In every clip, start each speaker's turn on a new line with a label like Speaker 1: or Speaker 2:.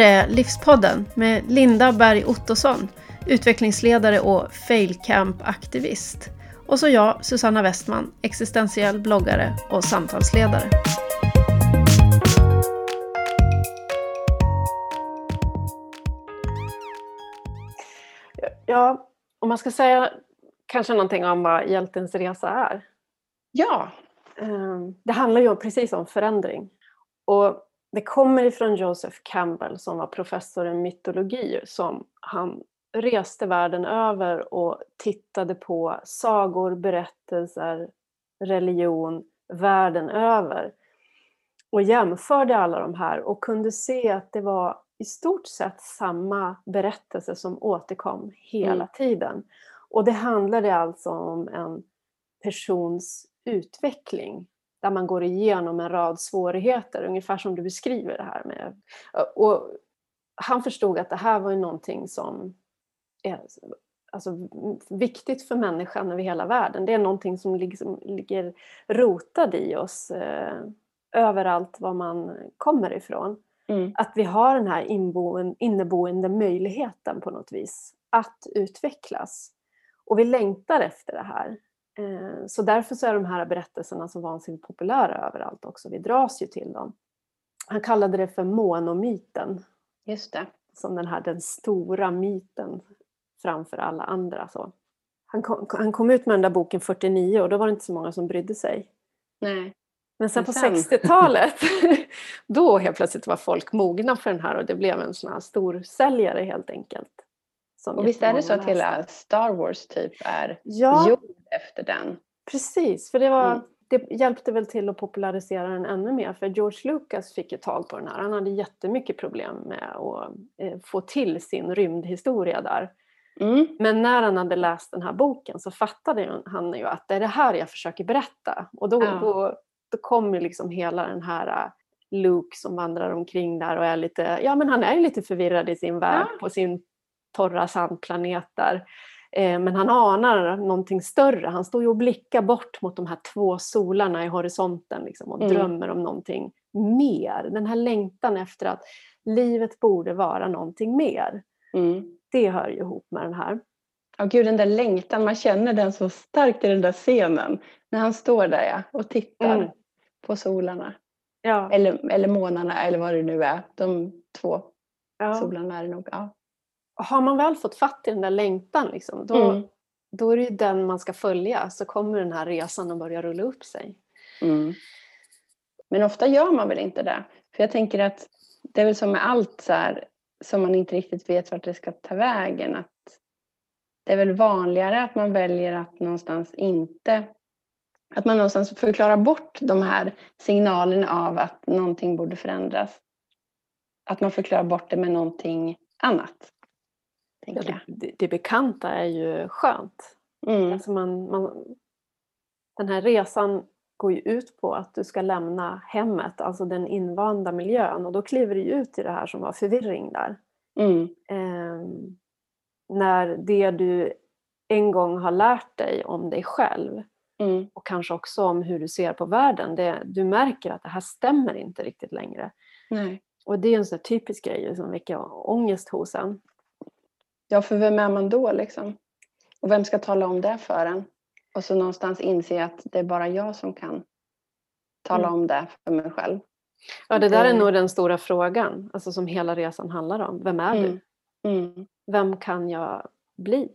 Speaker 1: är Livspodden med Linda Berg Ottosson, utvecklingsledare och failcamp-aktivist. Och så jag, Susanna Westman, existentiell bloggare och samtalsledare. Ja, om man ska säga kanske någonting om vad hjältens resa är.
Speaker 2: Ja.
Speaker 1: Ehm, det handlar ju precis om förändring. Och det kommer ifrån Joseph Campbell som var professor i mytologi som han reste världen över och tittade på sagor, berättelser, religion världen över och jämförde alla de här och kunde se att det var i stort sett samma berättelse som återkom hela mm. tiden. Och det handlade alltså om en persons utveckling där man går igenom en rad svårigheter, ungefär som du beskriver det här med. Och han förstod att det här var ju någonting som är alltså, viktigt för människan över hela världen. Det är någonting som liksom ligger rotad i oss eh, överallt var man kommer ifrån. Mm. Att vi har den här inneboende möjligheten på något vis att utvecklas. Och vi längtar efter det här. Eh, så därför så är de här berättelserna så vansinnigt populära överallt också. Vi dras ju till dem. Han kallade det för monomyten.
Speaker 2: Just det.
Speaker 1: Som den här den stora myten framför alla andra. Så. Han, kom, han kom ut med den där boken 49 och då var det inte så många som brydde sig.
Speaker 2: Nej.
Speaker 1: Men sen på 60-talet, då helt plötsligt var folk mogna för den här och det blev en sån här storsäljare helt enkelt.
Speaker 2: och visst är det så att hela Star Wars typ är ja, gjord efter den?
Speaker 1: Precis, för det, var, mm. det hjälpte väl till att popularisera den ännu mer för George Lucas fick ju tag på den här. Han hade jättemycket problem med att eh, få till sin rymdhistoria där. Mm. Men när han hade läst den här boken så fattade han ju att det är det här jag försöker berätta. Och då, ja. då, då kom ju liksom hela den här äh, Luke som vandrar omkring där och är lite, ja men han är lite förvirrad i sin värld ja. på sin torra sandplanet där. Eh, men han anar någonting större. Han står ju och blickar bort mot de här två solarna i horisonten liksom, och mm. drömmer om någonting mer. Den här längtan efter att livet borde vara någonting mer. Mm. Det hör ju ihop med den här.
Speaker 2: Ja, gud, den där längtan, man känner den så starkt i den där scenen. När han står där ja, och tittar. Mm på solarna. Ja. Eller, eller månarna eller vad det nu är. De två ja. solarna är det nog. Ja.
Speaker 1: Har man väl fått fatt i den där längtan liksom, då, mm. då är det ju den man ska följa. Så kommer den här resan att börja rulla upp sig.
Speaker 2: Mm. Men ofta gör man väl inte det. För jag tänker att det är väl som med allt så här, som man inte riktigt vet vart det ska ta vägen. Att det är väl vanligare att man väljer att någonstans inte att man någonstans förklarar bort de här signalerna av att någonting borde förändras. Att man förklarar bort det med någonting annat.
Speaker 1: Ja, det, det, bekanta är ju skönt. Mm. Alltså man, man, den här resan går ju ut på att du ska lämna hemmet, alltså den invanda miljön. Och då kliver du ut i det här som var förvirring där. Mm. Eh, när det du en gång har lärt dig om dig själv Mm. Och kanske också om hur du ser på världen. Det, du märker att det här stämmer inte riktigt längre.
Speaker 2: Nej.
Speaker 1: Och det är en sån typisk grej som väcker ångest hos en.
Speaker 2: Ja, för vem är man då liksom? Och vem ska tala om det för en? Och så någonstans inse att det är bara jag som kan tala mm. om det för mig själv.
Speaker 1: Ja, det där är nog den stora frågan, alltså som hela resan handlar om. Vem är mm. du? Mm. Vem kan jag bli?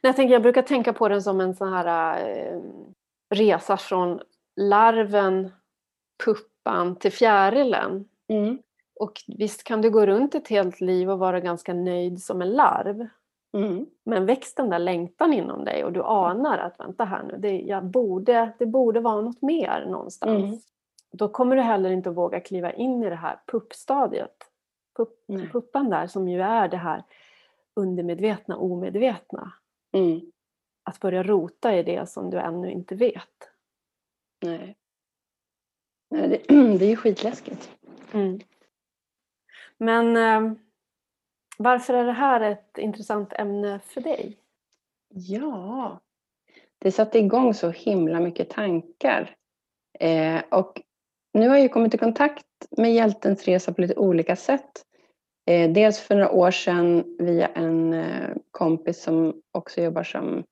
Speaker 1: Jag, tänker, jag brukar tänka på den som en sån här eh, resa från larven, puppan till fjärilen. Mm. Och visst kan du gå runt ett helt liv och vara ganska nöjd som en larv. Mm. Men väx den där längtan inom dig och du anar att vänta här nu, det, jag borde, det borde vara något mer någonstans. Mm. Då kommer du heller inte våga kliva in i det här puppstadiet. Pupp, puppan där som ju är det här undermedvetna, omedvetna. Mm. Att börja rota i det som du ännu inte vet.
Speaker 2: Nej. Nej det, det är ju skitläskigt. Mm.
Speaker 1: Men eh, varför är det här ett intressant ämne för dig?
Speaker 2: Ja, det satte igång så himla mycket tankar. Eh, och nu har jag kommit i kontakt med hjältens resa på lite olika sätt. Eh, dels för några år sedan via en eh, kompis som också jobbar som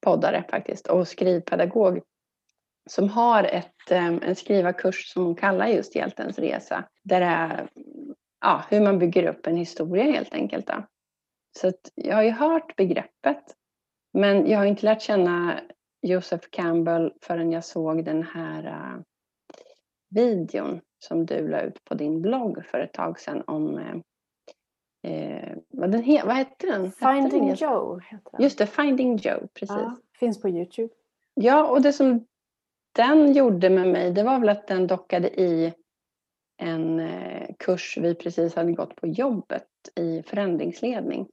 Speaker 2: poddare faktiskt och skrivpedagog som har ett, eh, en skrivarkurs som hon kallar just Hjältens resa. Där det är ja, hur man bygger upp en historia helt enkelt. Då. Så jag har ju hört begreppet men jag har inte lärt känna Joseph Campbell förrän jag såg den här uh, videon som du la ut på din blogg för ett tag sedan om uh, eh, vad, den he, vad hette den?
Speaker 1: Finding
Speaker 2: den?
Speaker 1: Joe. Heter den.
Speaker 2: Just det, Finding Joe, precis. Ja,
Speaker 1: finns på Youtube.
Speaker 2: Ja, och det som den gjorde med mig, det var väl att den dockade i en eh, kurs vi precis hade gått på jobbet i förändringsledning.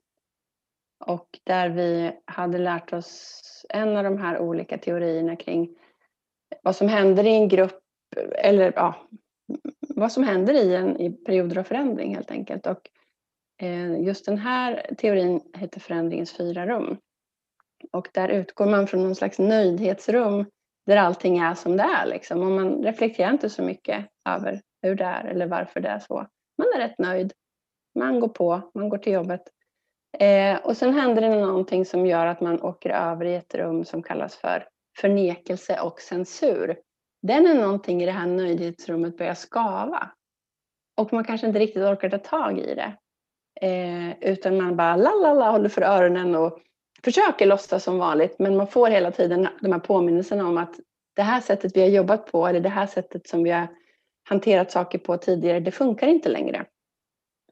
Speaker 2: Och där vi hade lärt oss en av de här olika teorierna kring vad som händer i en grupp, eller ja, vad som händer i en i perioder av förändring helt enkelt. Och eh, just den här teorin heter förändringens fyra rum. Och där utgår man från någon slags nöjdhetsrum där allting är som det är. Liksom. Och man reflekterar inte så mycket över hur det är eller varför det är så. Man är rätt nöjd. Man går på, man går till jobbet. Eh, och sen händer det någonting som gör att man åker över i ett rum som kallas för förnekelse och censur. Den är någonting i det här nöjdhetsrummet börjar skava. Och man kanske inte riktigt orkar ta tag i det. Eh, utan man bara la la la håller för öronen och försöker låtsas som vanligt. Men man får hela tiden de här påminnelserna om att det här sättet vi har jobbat på eller det här sättet som vi har hanterat saker på tidigare, det funkar inte längre.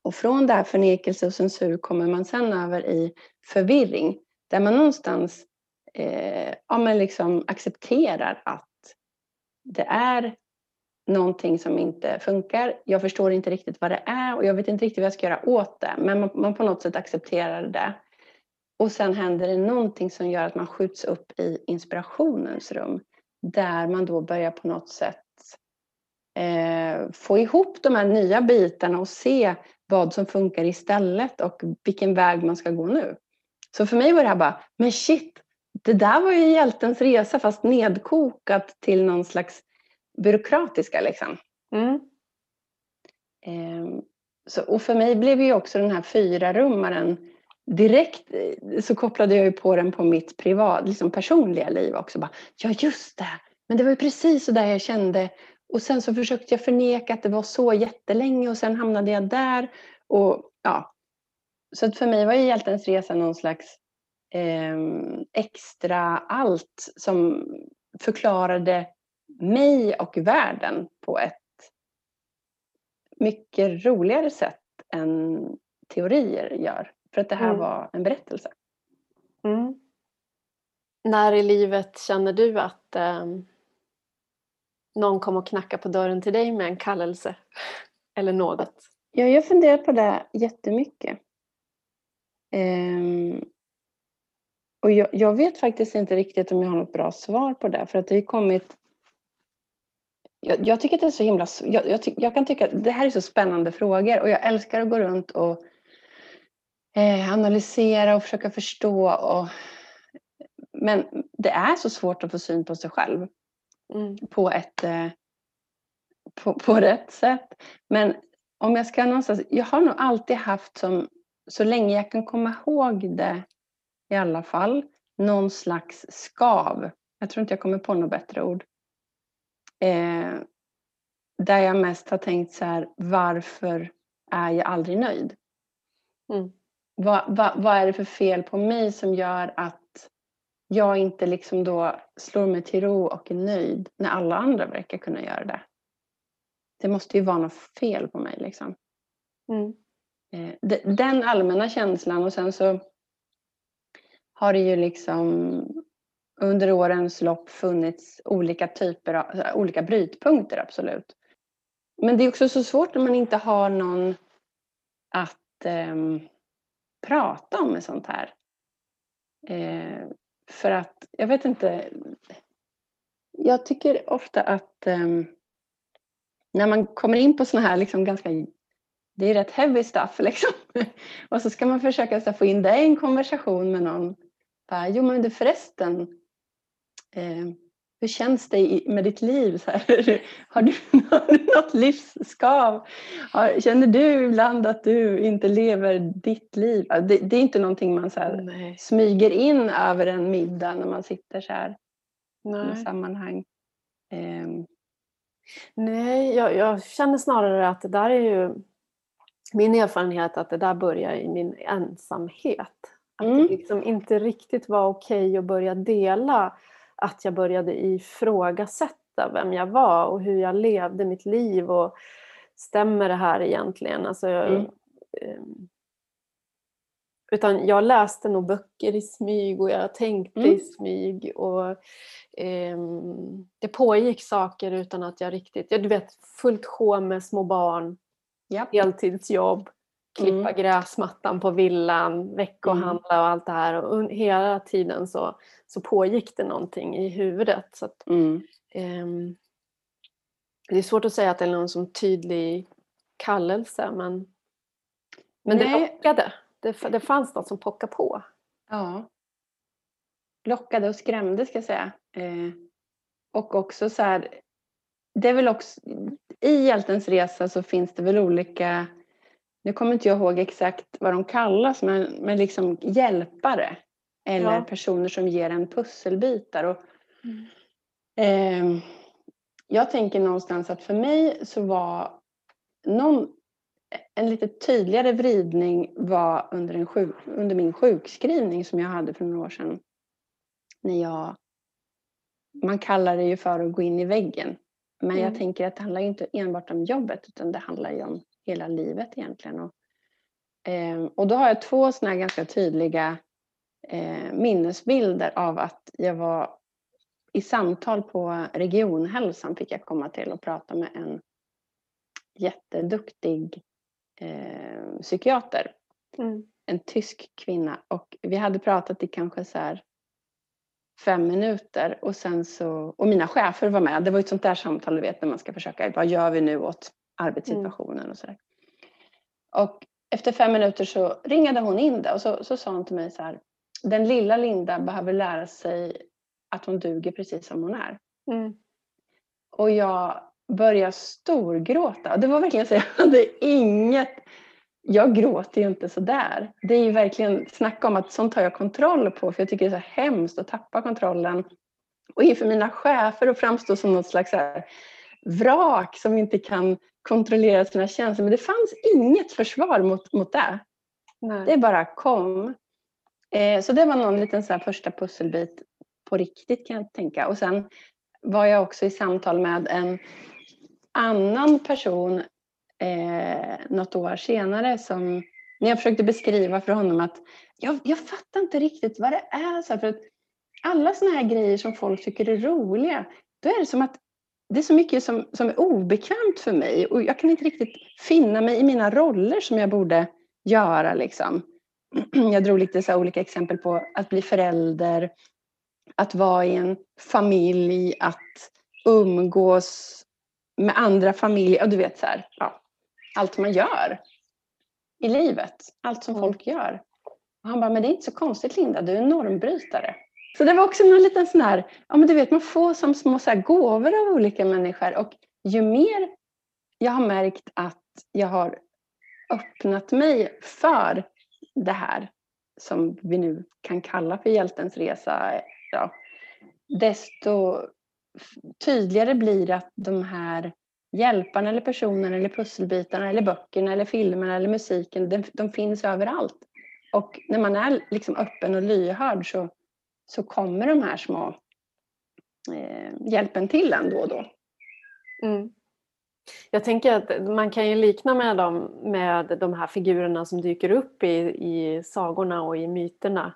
Speaker 2: Och från det här förnekelse och censur kommer man sen över i förvirring. Där man någonstans eh, ja, men liksom accepterar att det är någonting som inte funkar. Jag förstår inte riktigt vad det är och jag vet inte riktigt vad jag ska göra åt det. Men man, man på något sätt accepterar det. Och sen händer det någonting som gör att man skjuts upp i inspirationens rum. Där man då börjar på något sätt få ihop de här nya bitarna och se vad som funkar istället och vilken väg man ska gå nu. Så för mig var det här bara, men shit, det där var ju hjältens resa fast nedkokat till någon slags byråkratiska liksom. Mm. Eh, så, och för mig blev ju också den här fyra rummaren direkt så kopplade jag ju på den på mitt privat, liksom personliga liv också. Bara, ja just det, men det var ju precis så där jag kände och sen så försökte jag förneka att det var så jättelänge och sen hamnade jag där. Och, ja. Så att för mig var ju hjältens resa någon slags eh, extra allt som förklarade mig och världen på ett mycket roligare sätt än teorier gör. För att det här mm. var en berättelse.
Speaker 1: Mm. När i livet känner du att eh, någon kom och knackade på dörren till dig med en kallelse eller något?
Speaker 2: Ja, jag funderar på det jättemycket. Um, och jag, jag, vet faktiskt inte riktigt om jag har något bra svar på det. För att det har kommit... Jag, jag, tycker att det är så himla... Jag, jag, jag, kan tycka att det här är så spännande frågor och jag älskar att gå runt och eh, analysera och försöka förstå. Och, men det är så svårt att få syn på sig själv mm. på ett eh, på, på rätt sätt. Men om jag ska någonstans, jag har nog alltid haft som, så länge jag kan komma ihåg det i alla fall, någon slags skav. Jag tror inte jag kommer på något bättre ord. Eh, där jag mest har tänkt så här, varför är jag aldrig nöjd? Mm. Vad, vad, vad är det för fel på mig som gör att jag inte liksom då slår mig till ro och är nöjd när alla andra verkar kunna göra det. Det måste ju vara något fel på mig liksom. Mm. Eh, den allmänna känslan och sen så har det ju liksom under årens lopp funnits olika typer av olika brytpunkter absolut. Men det är också så svårt när man inte har någon att eh, prata om med sånt här. Eh, för att, jag vet inte. Jag tycker ofta att um, när man kommer in på sådana här liksom ganska, det är rätt heavy stuff liksom. och så ska man försöka så få in det i en konversation med någon. Bara, jo men du förresten, eh, hur känns det med ditt liv? Så här, har, du, har du något livsskav? Har, känner du ibland att du inte lever ditt liv? Det, det är inte någonting man så här, smyger in över en middag när man sitter så här Nej. i sammanhang. Um.
Speaker 1: Nej, jag, jag, känner snarare att det där är ju min erfarenhet att det där börjar i min ensamhet. Att mm. det liksom inte riktigt var okej okay att börja dela att jag började ifrågasätta vem jag var och hur jag levde mitt liv och stämmer det här egentligen? Alltså, mm. um, utan jag läste nog böcker i smyg och jag tänkte mm. i smyg. Och um, Det pågick saker utan att jag riktigt... Ja, du vet, fullt sjå med små barn, yep. heltidsjobb, klippa mm. gräsmattan på villan, veckohandla och allt det här. Och hela tiden så, så pågick det någonting i huvudet. Så att, mm. um, det är svårt att säga att det är någon som tydlig kallelse men, men det lockade. Det, det fanns något som pockade på.
Speaker 2: Ja. Lockade och skrämde ska jag säga. Eh, och också så här, det är väl också, i hjältens resa så finns det väl olika nu kommer inte jag ihåg exakt vad de kallas, men, men liksom hjälpare. Eller ja. personer som ger en pusselbitar. Och, mm. eh, jag tänker någonstans att för mig så var någon, en lite tydligare vridning var under, en sjuk, under min sjukskrivning som jag hade för några år sedan. När jag, man kallar det ju för att gå in i väggen. Men mm. jag tänker att det handlar inte enbart om jobbet utan det handlar ju om hela livet egentligen. Och, eh, och då har jag två sådana ganska tydliga eh, minnesbilder av att jag var i samtal på regionhälsan fick jag komma till och prata med en jätteduktig eh, psykiater. Mm. En tysk kvinna och vi hade pratat i kanske så här fem minuter och sen så, och mina chefer var med. Det var ett sånt där samtal du vet när man ska försöka, vad gör vi nu åt arbetssituationen mm. och sådär. Och efter fem minuter så ringade hon in det och så, så sa hon till mig så här, den lilla Linda behöver lära sig att hon duger precis som hon är. Mm. Och jag började storgråta. Det var verkligen så, jag hade inget jag gråter ju inte sådär. Det är ju verkligen, snacka om att sånt tar jag kontroll på för jag tycker det är så hemskt att tappa kontrollen. Och inför mina chefer och framstå som något slags här vrak som inte kan kontrollera sina känslor. Men det fanns inget försvar mot, mot det. Nej. Det bara kom. Eh, så det var någon liten så första pusselbit på riktigt kan jag tänka. Och sen var jag också i samtal med en annan person eh, något år senare som när jag försökte beskriva för honom att jag, jag fattar inte riktigt vad det är. Så här, för att alla såna här grejer som folk tycker är roliga, då är det som att det är så mycket som, som är obekvämt för mig och jag kan inte riktigt finna mig i mina roller som jag borde göra. Liksom. Jag drog lite så olika exempel på att bli förälder, att vara i en familj, att umgås med andra familjer. Och du vet så här, ja, allt man gör i livet, allt som mm. folk gör. Och han bara, men det är inte så konstigt Linda, du är en normbrytare. Så det var också en liten sån här, ja men du vet man får som små så här gåvor av olika människor och ju mer jag har märkt att jag har öppnat mig för det här som vi nu kan kalla för hjältens resa, ja, desto tydligare blir det att de här hjälparna eller personerna eller pusselbitarna eller böckerna eller filmerna eller musiken, de, de finns överallt. Och när man är liksom öppen och lyhörd så så kommer de här små eh, hjälpen till en då och då.
Speaker 1: Mm. Jag tänker att man kan ju likna med dem med de här figurerna som dyker upp i, i sagorna och i myterna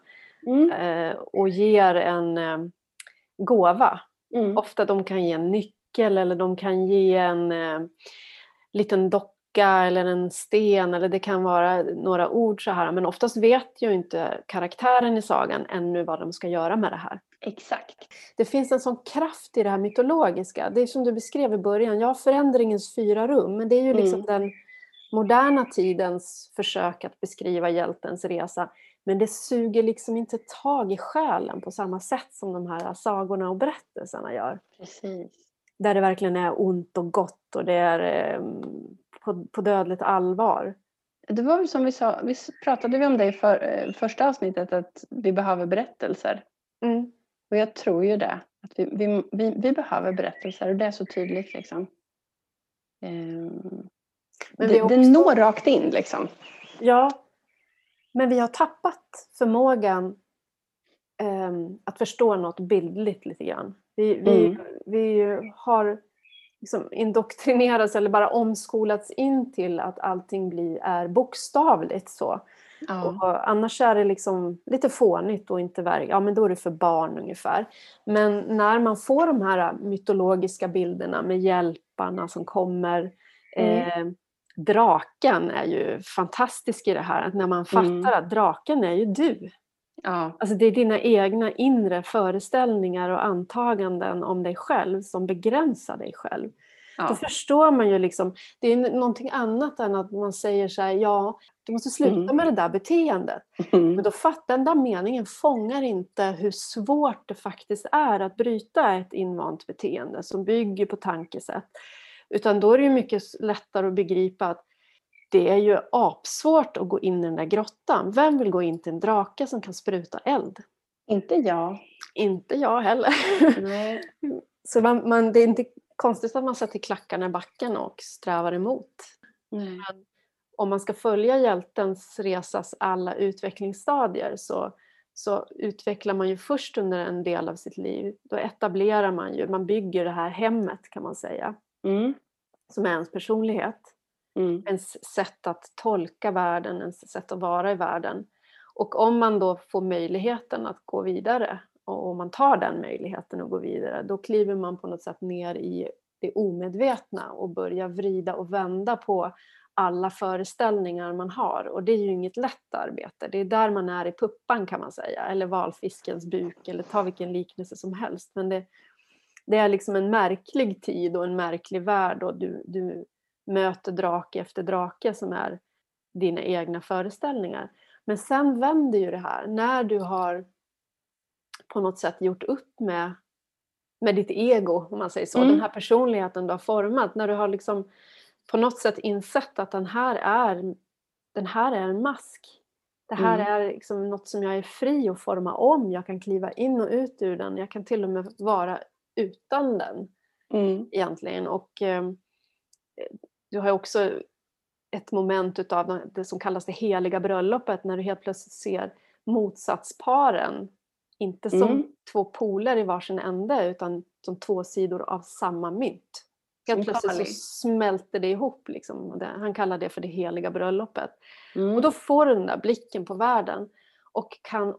Speaker 1: mm. eh, och ger en eh, gåva. Mm. Ofta de kan ge en nyckel eller de kan ge en eh, liten docka eller en sten eller det kan vara några ord så här men oftast vet ju inte karaktären i sagan ännu vad de ska göra med det här.
Speaker 2: Exakt.
Speaker 1: Det finns en sån kraft i det här mytologiska. Det är som du beskrev i början, ja förändringens fyra rum men det är ju liksom mm. den moderna tidens försök att beskriva hjältens resa Men det suger liksom inte tag i själen på samma sätt som de här sagorna och berättelserna gör.
Speaker 2: Precis.
Speaker 1: Där det verkligen är ont och gott och det är eh, på, på dödligt allvar.
Speaker 2: Det var väl som vi sa, vi pratade vi om det i för, eh, första avsnittet att vi behöver berättelser.
Speaker 1: Mm.
Speaker 2: Och jag tror ju det. Att vi, vi, vi, vi behöver berättelser och det är så tydligt liksom. Um, men det, också... det når rakt in liksom.
Speaker 1: Ja, men vi har tappat förmågan um, att förstå något bildligt lite grann. Vi, vi, mm. vi har liksom indoktrinerats eller bara omskolats in till att allting blir, är bokstavligt så. Ja. Och annars är det liksom lite fånigt och inte verkligt. Ja men då är det för barn ungefär. Men när man får de här mytologiska bilderna med hjälparna som kommer. Mm. Eh, draken är ju fantastisk i det här. Att när man fattar mm. att draken är ju du. Ja. Alltså det är dina egna inre föreställningar och antaganden om dig själv som begränsar dig själv. Ja. Då förstår man ju liksom, det är någonting annat än att man säger så här, ja, du måste sluta mm. med det där beteendet. Mm. Men då fattar den där meningen fångar inte hur svårt det faktiskt är att bryta ett invant beteende som bygger på tankesätt. Utan då är det mycket lättare att begripa att det är ju apsvårt att gå in i den där grottan. Vem vill gå in till en drake som kan spruta eld?
Speaker 2: Inte jag.
Speaker 1: Inte jag heller. Nej. Så man, man, det är inte konstigt att man sätter klackarna i backen och strävar emot. Mm. om man ska följa hjältens resas alla utvecklingsstadier så, så utvecklar man ju först under en del av sitt liv. Då etablerar man ju, man bygger det här hemmet kan man säga. Mm. Som är ens personlighet. Mm. Ens sätt att tolka världen, ens sätt att vara i världen. Och om man då får möjligheten att gå vidare och om man tar den möjligheten att gå vidare, då kliver man på något sätt ner i det omedvetna och börjar vrida och vända på alla föreställningar man har. Och det är ju inget lätt arbete. Det är där man är i puppan kan man säga, eller valfiskens buk, eller ta vilken liknelse som helst. Men det, det är liksom en märklig tid och en märklig värld och du, du möter drake efter drake som är dina egna föreställningar. Men sen vänder ju det här. När du har på något sätt gjort upp med, med ditt ego, om man säger så, mm. den här personligheten du har format, när du har liksom på något sätt insett att den här är, den här är en mask. Det här mm. är liksom något som jag är fri att forma om, jag kan kliva in och ut ur den, jag kan till och med vara utan den mm. egentligen. Och eh, du har också ett moment utav det som kallas det heliga bröllopet när du helt plötsligt ser motsatsparen inte som mm. två poler i varsin ände utan som två sidor av samma mynt. Helt plötsligt så smälter det ihop. Liksom. Han kallar det för det heliga bröllopet. Mm. Och då får du den där blicken på världen och kan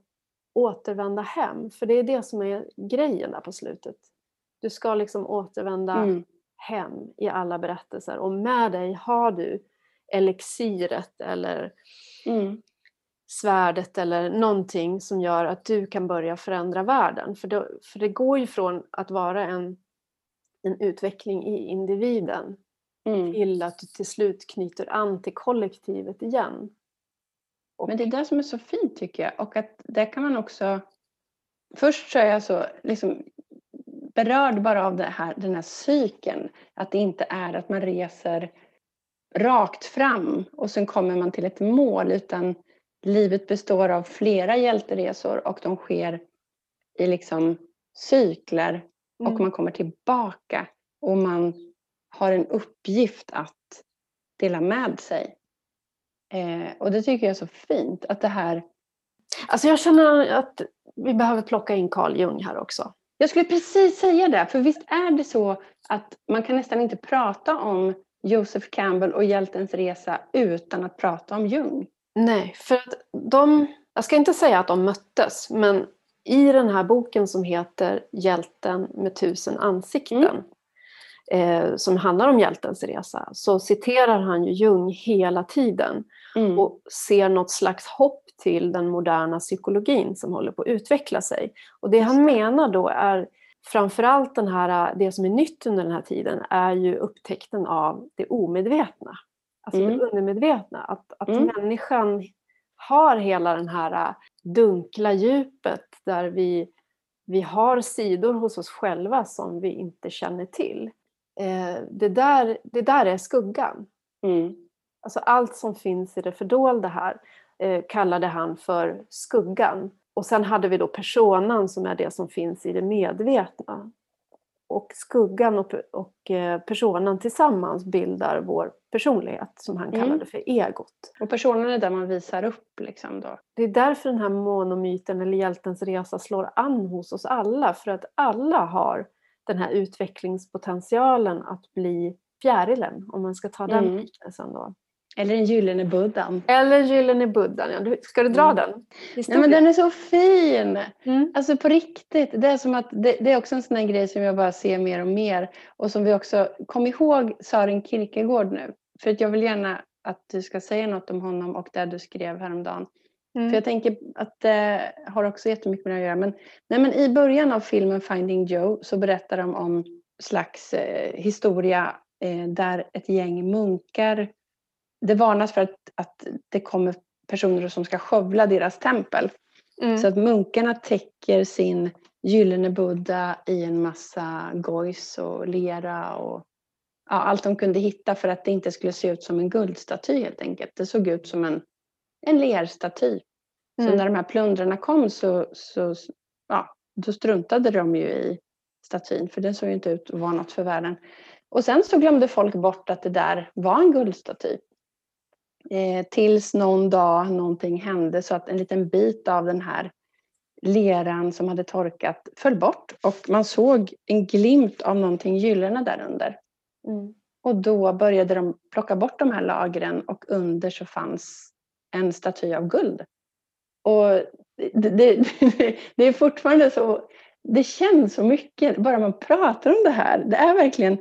Speaker 1: återvända hem. För det är det som är grejen där på slutet. Du ska liksom återvända mm. Hem i alla berättelser och med dig har du elixiret eller mm svärdet eller någonting som gör att du kan börja förändra världen. För det, för det går ju från att vara en, en utveckling i individen mm. till att du till slut knyter an till kollektivet igen.
Speaker 2: Och... Men det är det som är så fint tycker jag och att där kan man också Först så är jag så liksom berörd bara av det här, den här cykeln. Att det inte är att man reser rakt fram och sen kommer man till ett mål utan livet består av flera hjälteresor och de sker i liksom cykler och mm. man kommer tillbaka och man har en uppgift att dela med sig. Eh, och det tycker jag är så fint att det här...
Speaker 1: Alltså jag känner att vi behöver plocka in Carl Jung här också.
Speaker 2: Jag skulle precis säga det, för visst är det så att man kan nästan inte prata om Joseph Campbell och hjältens resa utan att prata om Jung.
Speaker 1: Nej, för att de, jag ska inte säga att de möttes, men i den här boken som heter Hjälten med tusen ansikten, mm. eh, som handlar om hjältens resa, så citerar han ju Jung hela tiden mm. och ser något slags hopp till den moderna psykologin som håller på att utveckla sig. Och det han menar då är framförallt den här, det som är nytt under den här tiden är ju upptäckten av det omedvetna. Alltså mm. det undermedvetna. Att, att mm. människan har hela den här dunkla djupet där vi, vi har sidor hos oss själva som vi inte känner till. Eh, det, där, det där är skuggan.
Speaker 2: Mm.
Speaker 1: Alltså allt som finns i det fördolda här kallade han för skuggan. Och sen hade vi då personan som är det som finns i det medvetna. Och skuggan och, och eh, personan tillsammans bildar vår personlighet som han kallade mm. för egot.
Speaker 2: Och personen är där man visar upp liksom då?
Speaker 1: Det är därför den här monomyten eller hjältens resa slår an hos oss alla. För att alla har den här utvecklingspotentialen att bli fjärilen, om man ska ta den mm. liknelsen då.
Speaker 2: Eller den gyllene buddhan.
Speaker 1: Eller gyllene buddhan, ja. Ska du dra mm. den?
Speaker 2: Nej, men den är så fin! Mm. Alltså på riktigt. Det är, som att, det, det, är också en sån här grej som jag bara ser mer och mer. Och som vi också, kom ihåg Sören Kierkegaard nu. För att jag vill gärna att du ska säga något om honom och det du skrev häromdagen. Mm. För jag tänker att det har också jättemycket med det att göra. Men, nej, men i början av filmen Finding Joe så berättar de om slags eh, historia eh, där ett gäng munkar det varnas för att, att det kommer personer som ska skövla deras tempel. Mm. Så att munkarna täcker sin gyllene buddha i en massa gojs och lera och ja, allt de kunde hitta för att det inte skulle se ut som en guldstaty helt enkelt. Det såg ut som en, en lerstaty. Mm. Så när de här plundrarna kom så, så ja, då struntade de ju i statyn för den såg ju inte ut att vara något för världen. Och sen så glömde folk bort att det där var en guldstaty. Eh, tills någon dag någonting hände så att en liten bit av den här leran som hade torkat föll bort och man såg en glimt av någonting gyllene där under. Mm. Och då började de plocka bort de här lagren och under så fanns en staty av guld. Och det, det, det är fortfarande så, det känns så mycket bara man pratar om det här. Det är verkligen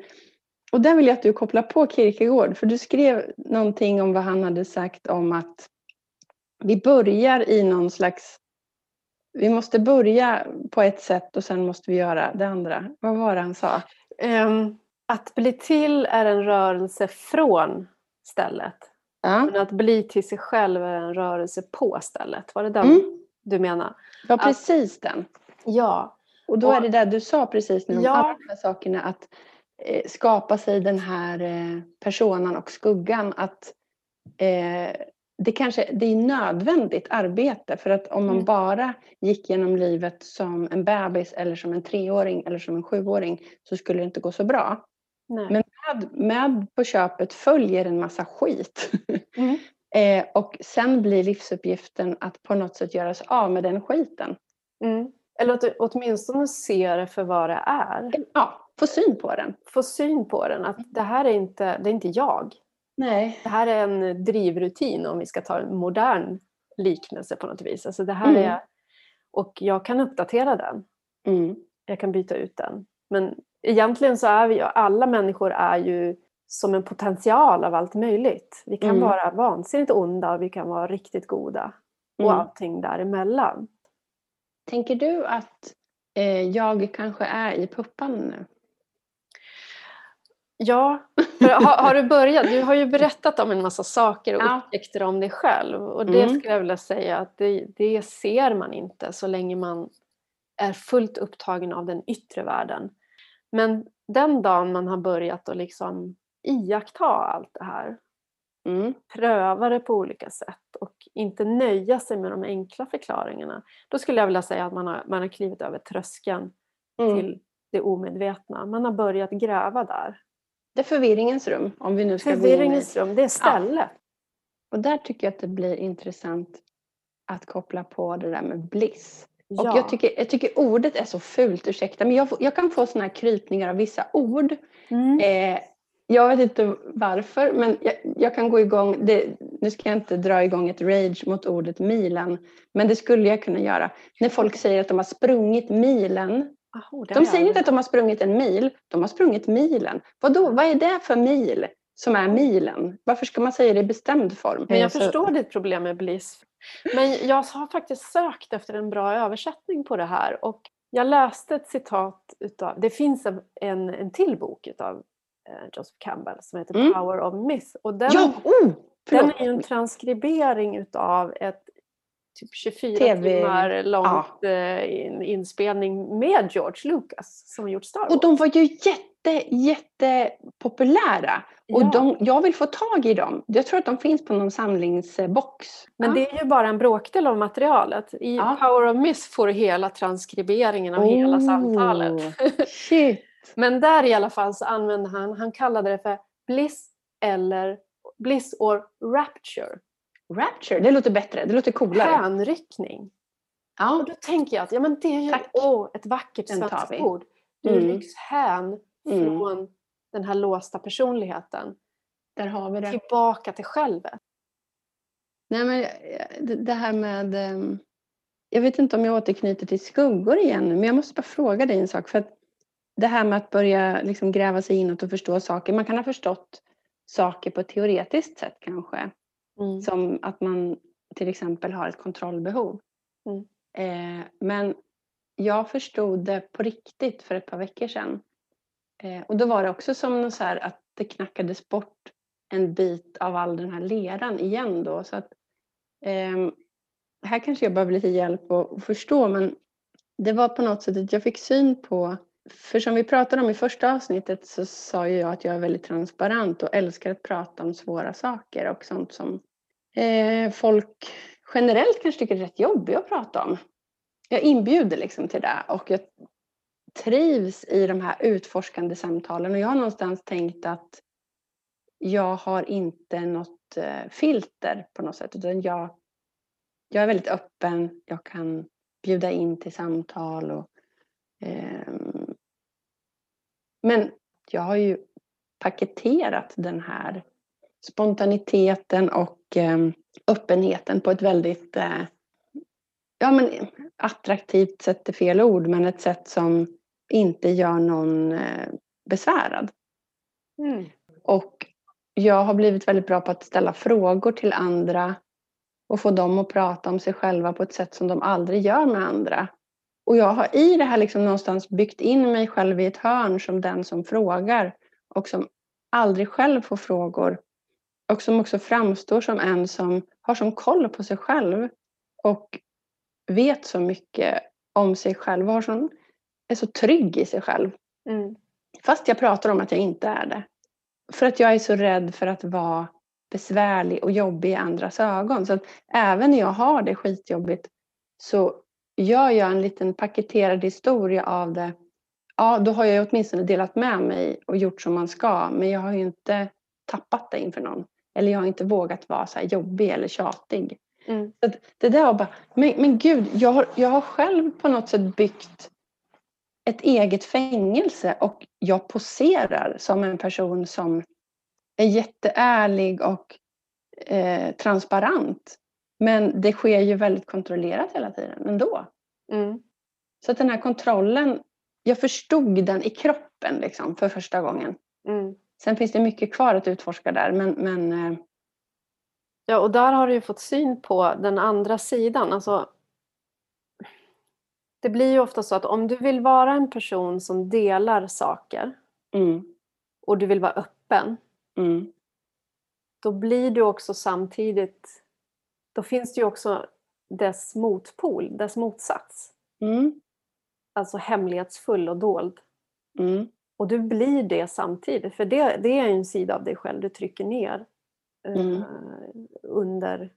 Speaker 2: och där vill jag att du kopplar på Kierkegaard, för du skrev någonting om vad han hade sagt om att vi börjar i någon slags... Vi måste börja på ett sätt och sen måste vi göra det andra. Vad var det han sa?
Speaker 1: Um, att bli till är en rörelse från stället. Ja. Men att bli till sig själv är en rörelse på stället. Var det den mm. du menar?
Speaker 2: Ja, precis att, den.
Speaker 1: Ja.
Speaker 2: Och då och, är det där du sa precis nu om ja. alla de här sakerna. Att skapa sig den här eh, personan och skuggan att eh, det kanske det är nödvändigt arbete för att om man mm. bara gick genom livet som en bebis eller som en treåring eller som en sjuåring så skulle det inte gå så bra. Nej. Men med, med på köpet följer en massa skit. Mm. eh, och sen blir livsuppgiften att på något sätt göra sig av med den skiten.
Speaker 1: Mm. Eller att åtminstone se det för vad det är.
Speaker 2: Ja, få syn på den.
Speaker 1: Få syn på den, att det här är inte, det är inte jag.
Speaker 2: Nej.
Speaker 1: Det här är en drivrutin om vi ska ta en modern liknelse på något vis. Alltså det här mm. är, och jag kan uppdatera den.
Speaker 2: Mm.
Speaker 1: Jag kan byta ut den. Men egentligen så är vi alla människor är ju som en potential av allt möjligt. Vi kan mm. vara vansinnigt onda och vi kan vara riktigt goda. Och mm. allting däremellan.
Speaker 2: Tänker du att eh, jag kanske är i puppan nu?
Speaker 1: Ja, har, har, du börjat? Du har ju berättat om en massa saker och ja. upptäckter om dig själv. Och det mm. skulle jag vilja säga att det, det, ser man inte så länge man är fullt upptagen av den yttre världen. Men den dagen man har börjat att liksom iaktta allt det här, mm. pröva det på olika sätt och inte nöja sig med de enkla förklaringarna. Då skulle jag vilja säga att man har, man har klivit över tröskeln mm. till det omedvetna. Man har börjat gräva där.
Speaker 2: Det är förvirringens rum. Om vi nu ska
Speaker 1: förvirringens rum, det är stället. Ja.
Speaker 2: Och där tycker jag att det blir intressant att koppla på det där med bliss. Ja. Och jag tycker, jag tycker ordet är så fult, ursäkta, men jag, jag kan få såna här krypningar av vissa ord. Mm. Eh, jag vet inte varför, men jag, jag kan gå igång. Det, nu ska jag inte dra igång ett rage mot ordet milen, men det skulle jag kunna göra. När folk säger att de har sprungit milen Oh, de säger inte att de har sprungit en mil, de har sprungit milen. Vadå, vad är det för mil som är milen? Varför ska man säga det i bestämd form?
Speaker 1: Men jag förstår ditt problem med bliss. Men jag har faktiskt sökt efter en bra översättning på det här och jag läste ett citat utav, det finns en, en, en till bok utav eh, Joseph Campbell som heter mm. Power of Myth.
Speaker 2: Och den, ja, oh!
Speaker 1: Den är ju en transkribering utav ett typ 24 TV. timmar långt ja. Eh, inspelning med George Lucas som gjort Star Wars.
Speaker 2: Och de var ju jätte, jättepopulära. Och ja. de, jag vill få tag i dem. Jag tror att de finns på någon samlingsbox.
Speaker 1: Men ja. det är ju bara en bråkdel av materialet. I. Power of Miss får du hela transkriberingen av oh, hela samtalet.
Speaker 2: Shit.
Speaker 1: Men där i alla fall så använde han, han kallade det för bliss eller bliss or rapture.
Speaker 2: Rapture, det låter bättre, det låter coolare.
Speaker 1: Hänryckning. Ja. Och då tänker jag att ja, men det är ju oh, ett vackert svenskt ord. Du mm. rycks hän mm. från den här låsta personligheten.
Speaker 2: Där har vi det.
Speaker 1: Tillbaka till självet.
Speaker 2: Nej men det här med... Ehm, jag vet inte om jag återknyter till skuggor igen men jag måste bara fråga dig en sak. För att det här med att börja liksom gräva sig inåt och förstå saker. Man kan ha förstått saker på ett teoretiskt sätt kanske. Mm. Som att man till exempel har ett kontrollbehov. Mm. Eh, men jag förstod det på riktigt för ett par veckor sedan. Eh, och då var det också som så att det knackades bort en bit av all den här leran igen då. Så att, eh, här kanske jag behöver lite hjälp att förstå men det var på något sätt att jag fick syn på för som vi pratade om i första avsnittet så sa jag att jag är väldigt transparent och älskar att prata om svåra saker och sånt som eh, folk generellt kanske tycker är rätt jobbigt att prata om. Jag inbjuder liksom till det och jag trivs i de här utforskande samtalen och jag har någonstans tänkt att jag har inte något eh, filter på något sätt utan jag, jag är väldigt öppen, jag kan bjuda in till samtal och eh, men jag har ju paketerat den här spontaniteten och eh, öppenheten på ett väldigt eh, ja, men attraktivt sätt är fel ord, men ett sätt som inte gör någon eh, besvärad. Mm. Och jag har blivit väldigt bra på att ställa frågor till andra och få dem att prata om sig själva på ett sätt som de aldrig gör med andra. Och jag har i det här liksom någonstans byggt in mig själv i ett hörn som den som frågar och som aldrig själv får frågor. Och som också framstår som en som har som koll på sig själv och vet så mycket om sig själv och har sån, är så trygg i sig själv. Mm. Fast jag pratar om att jag inte är det. För att jag är så rädd för att vara besvärlig och jobbig i andras ögon. Så att även när jag har det skitjobbigt så gör jag en liten paketerad historia av det, ja då har jag åtminstone delat med mig och gjort som man ska. Men jag har ju inte tappat det inför någon. Eller jag har inte vågat vara så jobbig eller tjatig. Mm. Det där var bara, men, men gud, jag har, jag har själv på något sätt byggt ett eget fängelse och jag poserar som en person som är jätteärlig och eh, transparent. Men det sker ju väldigt kontrollerat hela tiden ändå. Mm. Så att den här kontrollen, jag förstod den i kroppen liksom för första gången. Mm. Sen finns det mycket kvar att utforska där men, men eh...
Speaker 1: Ja och där har du ju fått syn på den andra sidan. Alltså, det blir ju ofta så att om du vill vara en person som delar saker mm. och du vill vara öppen mm. då blir du också samtidigt då finns det ju också dess motpol, dess motsats. Mm. Alltså hemlighetsfull och dold. Och du blir det samtidigt, för det, det är en sida av dig själv du trycker ner mm. uh, under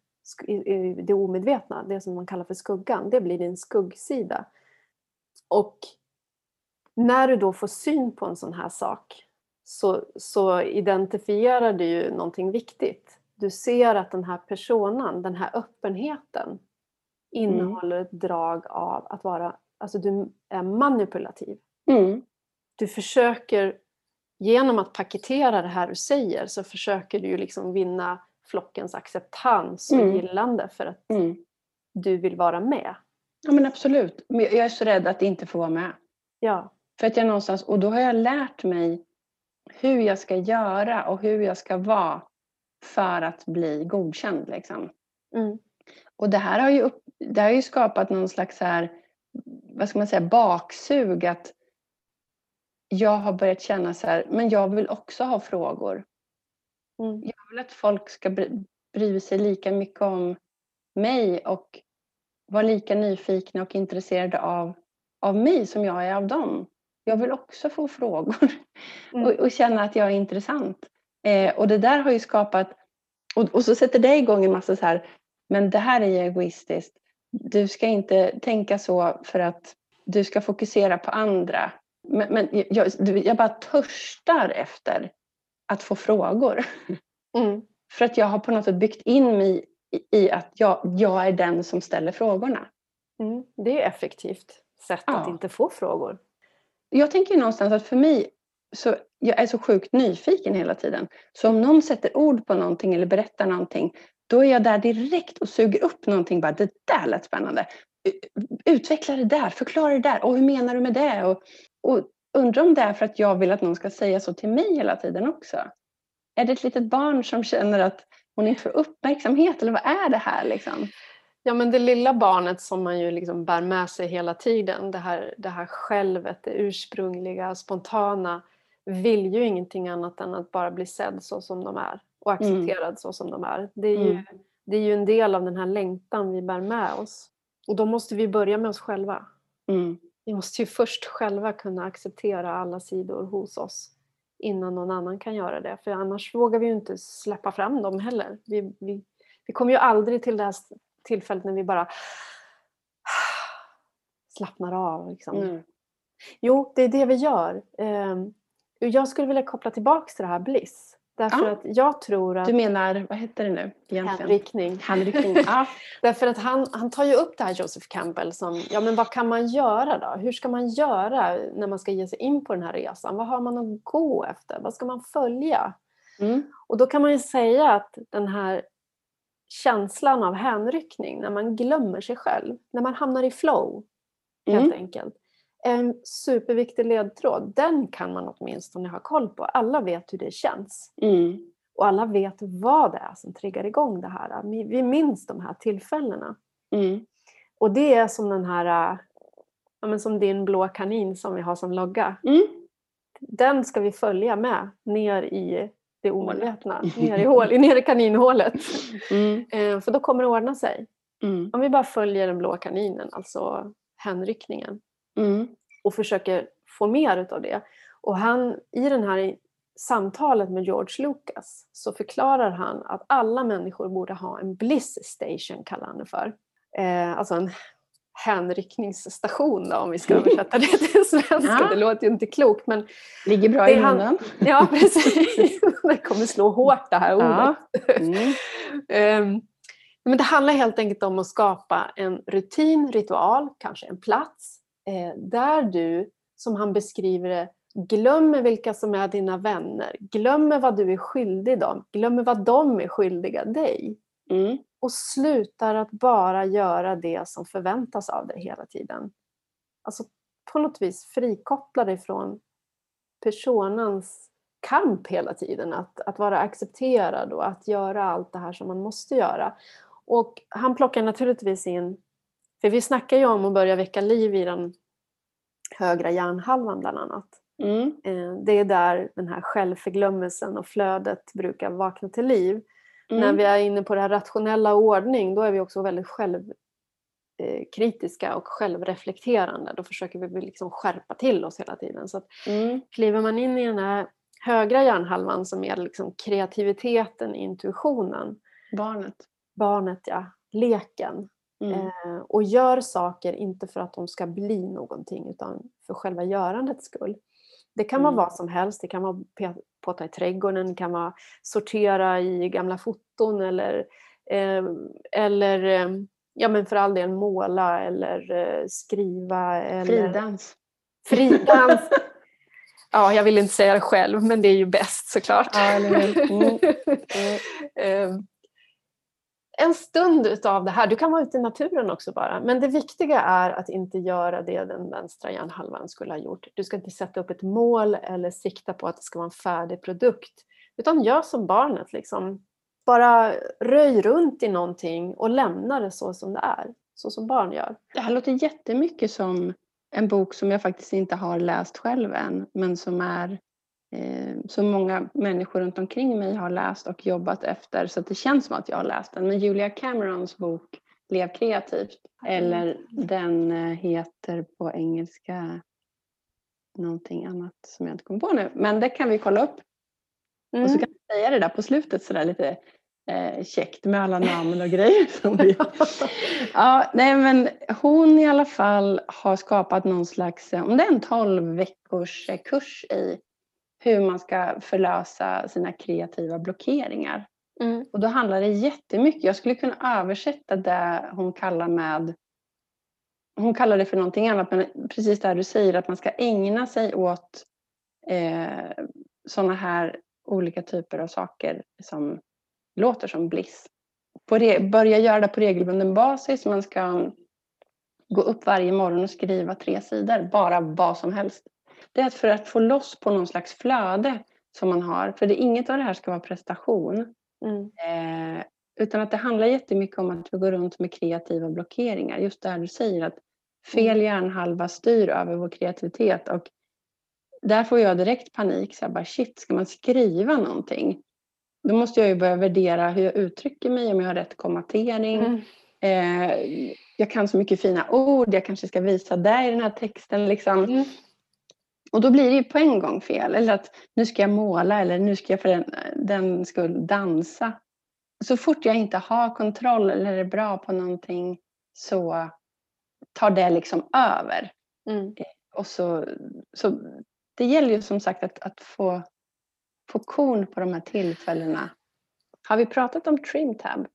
Speaker 1: det omedvetna, det som man kallar för skuggan. Det blir din skuggsida. Och när du då får syn på en sån här sak så, så identifierar du ju någonting viktigt du ser att den här personan, den här öppenheten mm. innehåller ett drag av att vara, alltså du är manipulativ. Mm. Du försöker, genom att paketera det här du säger så försöker du liksom vinna flockens acceptans och mm. gillande för att mm. du vill vara med.
Speaker 2: Ja men absolut. Jag är så rädd att inte få vara med.
Speaker 1: Ja.
Speaker 2: För att jag någonstans, och då har jag lärt mig hur jag ska göra och hur jag ska vara för att bli godkänd. Liksom. Mm. Och det här har ju, upp, det har ju skapat någon slags här, vad ska man säga, baksug att jag har börjat känna så här, men jag vill också ha frågor. Mm. Jag vill att folk ska bryr sig lika mycket om mig och var lika nyfikna och intresserade av, av mig som jag är av dem. Jag vill också få frågor mm. och, och, känna att jag är intressant. Eh, och det där har ju skapat, och, och så sätter det igång en massa så här, men det här är egoistiskt. Du ska inte tänka så för att du ska fokusera på andra. Men, men jag, jag bara törstar efter att få frågor. Mm. För att jag har på något sätt byggt in mig i, i att jag, jag är den som ställer frågorna.
Speaker 1: Mm. Det är effektivt sätt ja. att inte få frågor.
Speaker 2: Jag tänker någonstans att för mig, så jag är så sjukt nyfiken hela tiden. Så om någon sätter ord på någonting eller berättar någonting, då är jag där direkt och suger upp någonting. Bara, det där lät spännande. Utveckla det där, förklara det där. Och hur menar du med det? Och, och undrar om det är för att jag vill att någon ska säga så till mig hela tiden också. Är det ett litet barn som känner att hon inte får uppmärksamhet eller vad är det här liksom?
Speaker 1: Ja men det lilla barnet som man ju liksom bär med sig hela tiden, det här, det här självet, det ursprungliga, spontana, vill ju ingenting annat än att bara bli sedd så som de är och mm. accepterad mm. så som de är. Det är, ju, mm. det är ju en del av den här längtan vi bär med oss. Och då måste vi börja med oss själva. Mm. Vi måste ju först själva kunna acceptera alla sidor hos oss innan någon annan kan göra det. För annars vågar vi ju inte släppa fram dem heller. Vi, vi, vi kommer ju aldrig till det här tillfället när vi bara slappnar av. Liksom. Mm. Jo, det är det vi gör. Ehm, jag skulle vilja koppla tillbaka till det här bliss. Därför ja. att jag tror att...
Speaker 2: Du menar, vad heter det nu
Speaker 1: egentligen? Hänryckning.
Speaker 2: Hänryckning. ja.
Speaker 1: Därför att han, han tar ju upp det här Joseph Campbell som, ja men vad kan man göra då? Hur ska man göra när man ska ge sig in på den här resan? Vad har man att gå efter? Vad ska man följa? Mm. Och då kan man ju säga att den här känslan av hänryckning, när man glömmer sig själv, när man hamnar i flow helt mm. enkelt. En superviktig ledtråd, den kan man åtminstone ha koll på. Alla vet hur det känns. Mm. Och alla vet vad det är som triggar igång det här. Vi minns de här tillfällena. Mm. Och det är som den här, ja, men som din blå kanin som vi har som logga. Mm. Den ska vi följa med ner i det omedvetna, ner i, hål, ner i kaninhålet. Mm. Eh, för då kommer det ordna sig. Mm. Om vi bara följer den blå kaninen, alltså hänryckningen. Mm. Och försöker få mer utav det. Och han, i det här samtalet med George Lucas så förklarar han att alla människor borde ha en bliss station, kallar han det för. Eh, alltså en hänryckningsstation då, om vi ska översätta det till svenska. Ja. Det låter ju inte klokt men...
Speaker 2: Ligger bra i munnen.
Speaker 1: Ja precis. det kommer slå hårt det här ordet. Ja. Mm. um, men det handlar helt enkelt om att skapa en rutin, ritual, kanske en plats där du, som han beskriver det, glömmer vilka som är dina vänner, glömmer vad du är skyldig dem, glömmer vad de är skyldiga dig. Mm. Och slutar att bara göra det som förväntas av dig hela tiden. Alltså på något vis frikoppla dig från personens kamp hela tiden. Att, att vara accepterad och att göra allt det här som man måste göra. Och han plockar naturligtvis in för vi snackar ju om att börja väcka liv i den högra hjärnhalvan bland annat. Mm. Eh, det är där den här självförglömmelsen och flödet brukar vakna till liv. Mm. När vi är inne på det här rationella ordning då är vi också väldigt självkritiska och självreflekterande. Då försöker vi liksom skärpa till oss hela tiden. Så att mm. Kliver man in i den här högra hjärnhalvan som är liksom kreativiteten, intuitionen.
Speaker 2: Barnet.
Speaker 1: Barnet ja, leken. Mm. Eh, och gör saker inte för att de ska bli någonting utan för själva görandets skull. Det kan vara mm. vad som helst. Det kan vara påta i trädgården, det kan vara sortera i gamla foton eller, eh, eller eh, ja, men för all del måla eller eh, skriva. Eller...
Speaker 2: Fridans.
Speaker 1: Fridans. ja, jag vill inte säga det själv men det är ju bäst såklart. Ja, mm. En stund utav det här, du kan vara ute i naturen också bara, men det viktiga är att inte göra det den vänstra hjärnhalvan skulle ha gjort. Du ska inte sätta upp ett mål eller sikta på att det ska vara en färdig produkt, utan gör som barnet. Liksom. Bara röj runt i någonting och lämna det så som det är, så som barn gör.
Speaker 2: Det här låter jättemycket som en bok som jag faktiskt inte har läst själv än, men som är så många människor runt omkring mig har läst och jobbat efter så att det känns som att jag har läst den. Men Julia Camerons bok Lev kreativt eller den eh, heter på engelska någonting annat som jag inte kommer på nu. Men det kan vi kolla upp. Mm. Och så kan vi säga det där på slutet sådär lite eh, käckt med alla namn och grejer. Som vi... ja, nej, men hon i alla fall har skapat någon slags, om det är en 12 veckors eh, kurs i hur man ska förlösa sina kreativa blockeringar. Mm. Och då handlar det jättemycket, jag skulle kunna översätta det hon kallar med hon kallar det för någonting annat, men precis det du säger att man ska ägna sig åt eh, sådana här olika typer av saker som låter som bliss. Börja göra det på regelbunden basis. Man ska gå upp varje morgon och skriva tre sidor, bara vad som helst. Det är för att få loss på någon slags flöde som man har. För det, inget av det här ska vara prestation. Mm. Eh, utan att det handlar jättemycket om att vi går runt med kreativa blockeringar. Just där du säger att fel mm. hjärnhalva styr över vår kreativitet. Och där får jag direkt panik. Så jag bara, shit, ska man skriva någonting? Då måste jag ju börja värdera hur jag uttrycker mig, om jag har rätt kommatering. Mm. Eh, jag kan så mycket fina ord, jag kanske ska visa det i den här texten. Liksom. Mm. Och då blir det ju på en gång fel. Eller att nu ska jag måla eller nu ska jag för den, den skull dansa. Så fort jag inte har kontroll eller är bra på någonting så tar det liksom över. Mm. Eh, och så, så det gäller ju som sagt att, att få få korn på de här tillfällena. Har vi pratat om trimtab?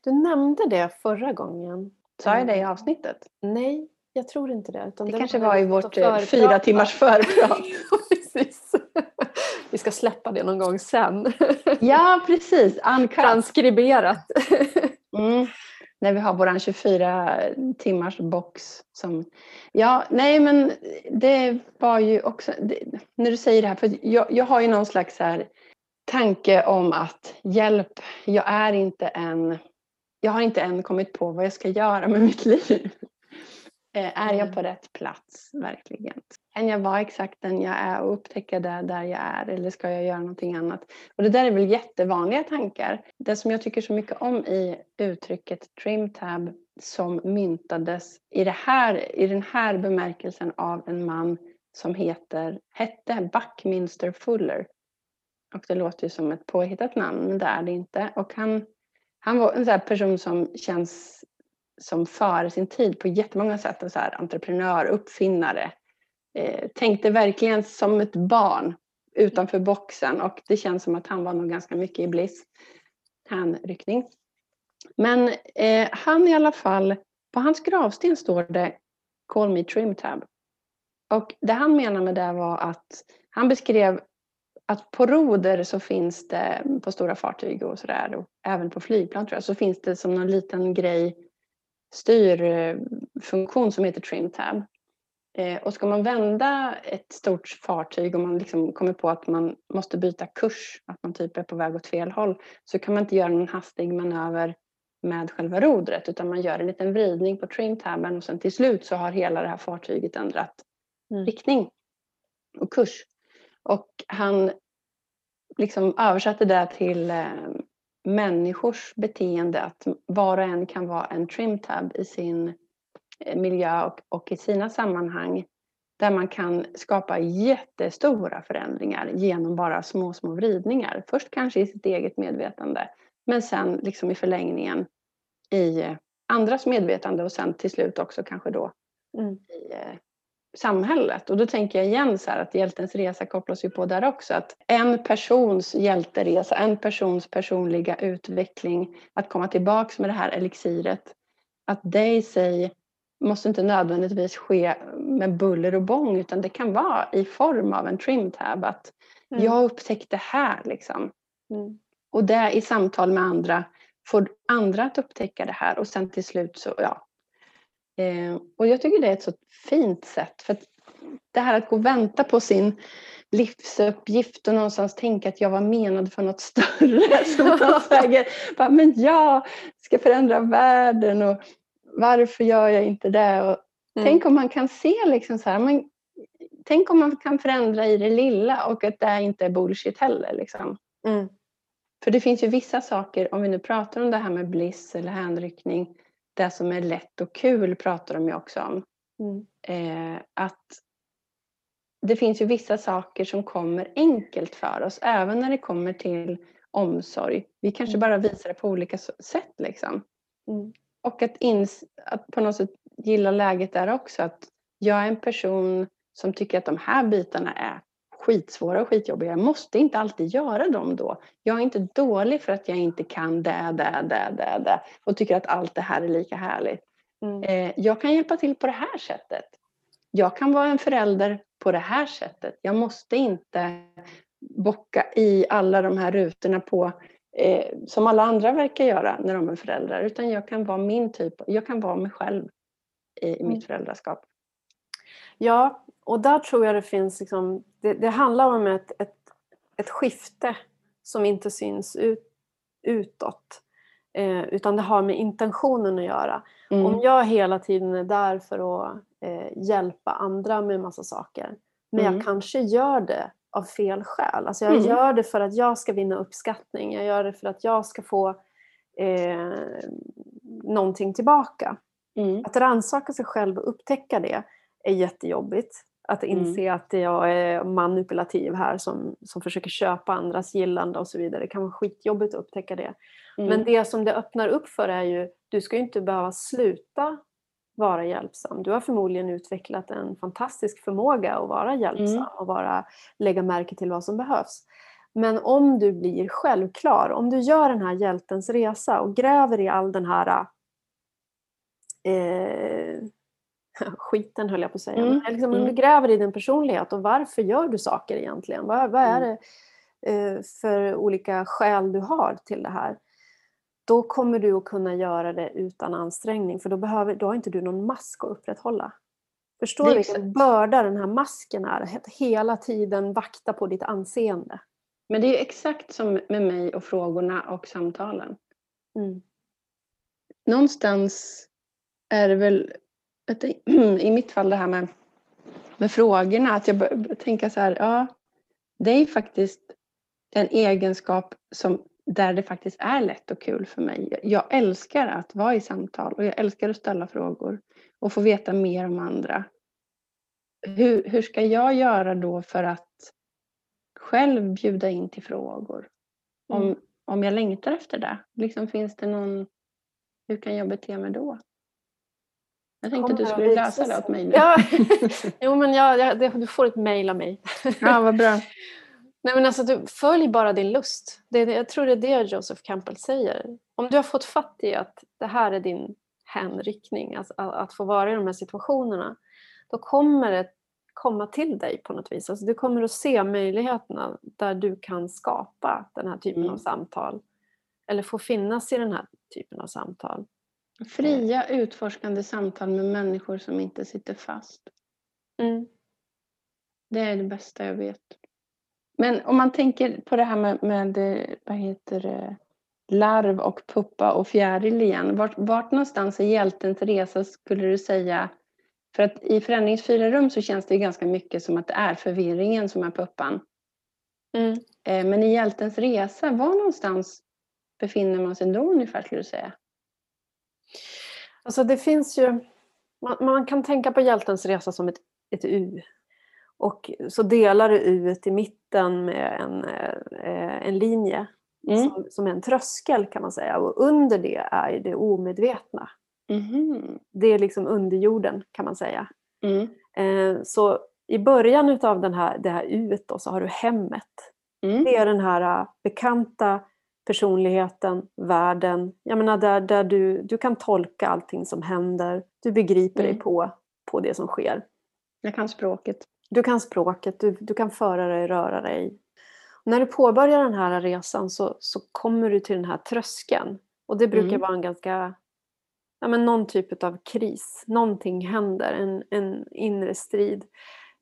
Speaker 1: Du nämnde det förra gången.
Speaker 2: Sa jag det i eh, avsnittet?
Speaker 1: Nej, jag tror inte det.
Speaker 2: det, det kanske var i vårt fyra timmars förprat.
Speaker 1: precis. Vi ska släppa det någon gång sen.
Speaker 2: ja, precis. Uncut.
Speaker 1: Transkriberat.
Speaker 2: mm när vi har våran 24 timmars box. Som, ja, nej men det var ju också, det, när du säger det här, för jag, jag har ju någon slags här tanke om att hjälp, jag är inte en, jag har inte än kommit på vad jag ska göra med mitt liv. Eh, är jag mm. på rätt plats verkligen? Kan jag vara exakt den jag är och upptäcka det där jag är eller ska jag göra någonting annat? Och det där är väl jättevanliga tankar. Det som jag tycker så mycket om i uttrycket trimtab som myntades i, det här, i den här bemärkelsen av en man som heter, hette Buckminster Fuller. Och det låter ju som ett påhittat namn, men det är det inte. Och han, han var en sån person som känns som före sin tid på jättemånga sätt. En så här entreprenör, uppfinnare. Eh, tänkte verkligen som ett barn utanför boxen och det känns som att han var nog ganska mycket i bliss hänryckning. Men eh, han i alla fall, på hans gravsten står det Call me Trimtab. Och det han menar med det var att han beskrev att på roder så finns det på stora fartyg och sådär och även på flygplan tror jag så finns det som någon liten grej styrfunktion som heter trim tab. Eh, och ska man vända ett stort fartyg och man liksom kommer på att man måste byta kurs, att man typ är på väg åt fel håll, så kan man inte göra någon hastig manöver med själva rodret utan man gör en liten vridning på trimtabben och sen till slut så har hela det här fartyget ändrat mm. riktning och kurs. Och han liksom översatte det till eh, människors beteende att var och en kan vara en trimtab i sin eh, miljö och, och i sina sammanhang där man kan skapa jättestora förändringar genom bara små, små vridningar. Först kanske i sitt eget medvetande men sen liksom i förlängningen i andras medvetande och sen till slut också kanske då mm. i eh, samhället. Och då tänker jag igen så här att hjältens resa kopplas ju på där också. Att en persons hjälteresa, en persons personliga utveckling, att komma tillbaks med det här elixiret, att det i sig måste inte nödvändigtvis ske med buller och bång utan det kan vara i form av en trimtab. Att mm. jag upptäckte här liksom. Mm. Och det i samtal med andra får andra att upptäcka det här och sen till slut så, ja, Eh, och jag tycker det är ett så fint sätt. För det här att gå och vänta på sin livsuppgift och någonstans tänka att jag var menad för något större. Som man säger, bara, men jag ska förändra världen och varför gör jag inte det? Och mm. Tänk om man kan se liksom så här, man, tänk om man kan förändra i det lilla och att det inte är bullshit heller. Liksom.
Speaker 1: Mm.
Speaker 2: För det finns ju vissa saker, om vi nu pratar om det här med bliss eller hänryckning, det som är lätt och kul pratar de ju också om.
Speaker 1: Mm.
Speaker 2: Eh, att det finns ju vissa saker som kommer enkelt för oss, även när det kommer till omsorg. Vi kanske
Speaker 1: Mm.
Speaker 2: bara visar det på olika sätt. Liksom.
Speaker 1: Mm.
Speaker 2: Och att, ins- att på något sätt gilla läget där också. Att jag är en person som tycker att de här bitarna är skitsvåra och skitjobbiga. Jag måste inte alltid göra dem då. Jag är inte dålig för att jag inte kan det, det, det, det, det och tycker att allt det här är lika härligt.
Speaker 1: Mm.
Speaker 2: Eh, jag kan hjälpa till på det här sättet. Jag kan vara en förälder på det här sättet. Jag måste inte bocka i alla de här rutorna på eh, som alla andra verkar göra när de är föräldrar. Utan jag kan vara min typ. Jag kan vara mig själv i, i
Speaker 1: Mm.
Speaker 2: mitt föräldraskap.
Speaker 1: Ja, och där tror jag det finns, liksom, det, det handlar om ett, ett, ett skifte som inte syns ut, utåt. Eh, utan det har med intentionen att göra.
Speaker 2: Mm.
Speaker 1: Om jag hela tiden är där för att eh, hjälpa andra med massa saker, men
Speaker 2: Mm.
Speaker 1: jag kanske gör det av fel skäl. Alltså jag
Speaker 2: Mm.
Speaker 1: gör det för att jag ska vinna uppskattning, jag gör det för att jag ska få eh, någonting tillbaka.
Speaker 2: Mm.
Speaker 1: Att rannsaka sig själv och upptäcka det är jättejobbigt. Att inse att jag är manipulativ här som, som försöker köpa andras gillande och så vidare. Det kan vara skitjobbigt att upptäcka det.
Speaker 2: Mm.
Speaker 1: Men det som det öppnar upp för är ju, du ska ju inte behöva sluta vara hjälpsam. Du har förmodligen utvecklat en fantastisk förmåga att vara hjälpsam
Speaker 2: Mm.
Speaker 1: och vara, lägga märke till vad som behövs. Men om du blir självklar, om du gör den här hjältens resa och gräver i all den här eh, skiten höll jag på att säga.
Speaker 2: Mm,
Speaker 1: Men liksom, om
Speaker 2: mm.
Speaker 1: du gräver i din personlighet och varför gör du saker egentligen? Vad, vad är
Speaker 2: Mm.
Speaker 1: det eh, för olika skäl du har till det här? Då kommer du att kunna göra det utan ansträngning för då, behöver, då har inte du någon mask att upprätthålla. Förstår du vilken börda den här masken är? Att hela tiden vakta på ditt anseende.
Speaker 2: Men det är exakt som med mig och frågorna och samtalen.
Speaker 1: Mm.
Speaker 2: någonstans är det väl, i mitt fall det här med, med frågorna, att jag tänka så här, ja, det är faktiskt en egenskap som, där det faktiskt är lätt och kul för mig. Jag älskar att vara i samtal och jag älskar att ställa frågor och få veta mer om andra. Hur, hur ska jag göra då för att själv bjuda in till frågor? Om,
Speaker 1: Mm.
Speaker 2: om jag längtar efter det? Liksom, finns det någon hur kan jag bete mig då? Jag tänkte att du skulle lösa
Speaker 1: visa
Speaker 2: det åt mig nu.
Speaker 1: Ja. Jo men jag, jag, du får ett mejl av mig.
Speaker 2: ja vad bra.
Speaker 1: Nej men alltså du, följ bara din lust. Det, jag tror det är det Joseph Campbell säger. Om du har fått fatt i att det här är din hänriktning, alltså, att, att få vara i de här situationerna, då kommer det komma till dig på något vis. Alltså, du kommer att se möjligheterna där du kan skapa den här typen
Speaker 2: Mm.
Speaker 1: av samtal. Eller få finnas i den här typen av samtal.
Speaker 2: Fria utforskande samtal med människor som inte sitter fast.
Speaker 1: Mm.
Speaker 2: Det är det bästa jag vet. Men om man tänker på det här med, med vad heter det, larv och puppa och fjäril igen. Vart, vart någonstans i hjältens resa skulle du säga? För att i förändringsfyra rum så känns det ganska mycket som att det är förvirringen som är puppan.
Speaker 1: Mm.
Speaker 2: Eh, Men i hjältens resa, var någonstans befinner man sig då ungefär skulle du säga?
Speaker 1: Alltså det finns ju, man, man kan tänka på hjältens resa som ett, ett U. Och så delar du U i mitten med en, eh, en linje
Speaker 2: Mm.
Speaker 1: som, som är en tröskel kan man säga. Och under det är det omedvetna.
Speaker 2: Mhm.
Speaker 1: Det är liksom underjorden kan man säga.
Speaker 2: Mm.
Speaker 1: Eh, så i början av den här, det här U så har du hemmet.
Speaker 2: Mm.
Speaker 1: Det är den här äh, bekanta personligheten, världen. Jag menar där, där du, du kan tolka allting som händer. Du begriper dig
Speaker 2: Mm.
Speaker 1: på, på det som sker.
Speaker 2: Jag kan språket.
Speaker 1: Du kan språket, du, du kan föra dig, röra dig. Och när du påbörjar den här resan så, så kommer du till den här tröskeln. Och det brukar
Speaker 2: Mm.
Speaker 1: vara en ganska, ja men någon typ av kris. Någonting händer, en, en inre strid.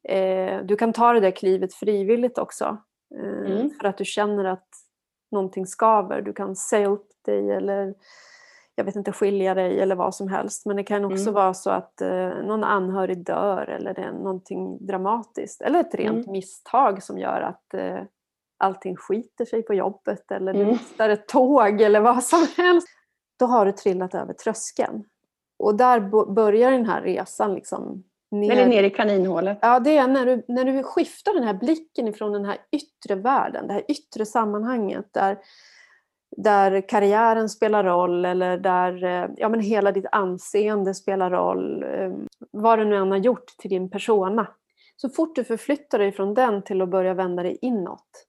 Speaker 1: Eh, du kan ta det där klivet frivilligt också. Eh,
Speaker 2: Mm.
Speaker 1: För att du känner att någonting skaver. Du kan säga upp dig eller jag vet inte, skilja dig eller vad som helst. Men det kan också
Speaker 2: Mm.
Speaker 1: vara så att eh, någon anhörig dör eller det är någonting dramatiskt. Eller ett rent
Speaker 2: Mm.
Speaker 1: misstag som gör att eh, allting skiter sig på jobbet eller du
Speaker 2: Mm.
Speaker 1: missar ett tåg eller vad som helst. Då har du trillat över tröskeln. Och där börjar den här resan liksom
Speaker 2: Eller ner i kaninhålet.
Speaker 1: Ja, det är när du, när du skiftar den här blicken ifrån den här yttre världen, det här yttre sammanhanget där, där karriären spelar roll eller där eh, ja, men hela ditt anseende spelar roll, eh, vad du nu än har gjort till din persona. Så fort du förflyttar dig från den till att börja vända dig inåt,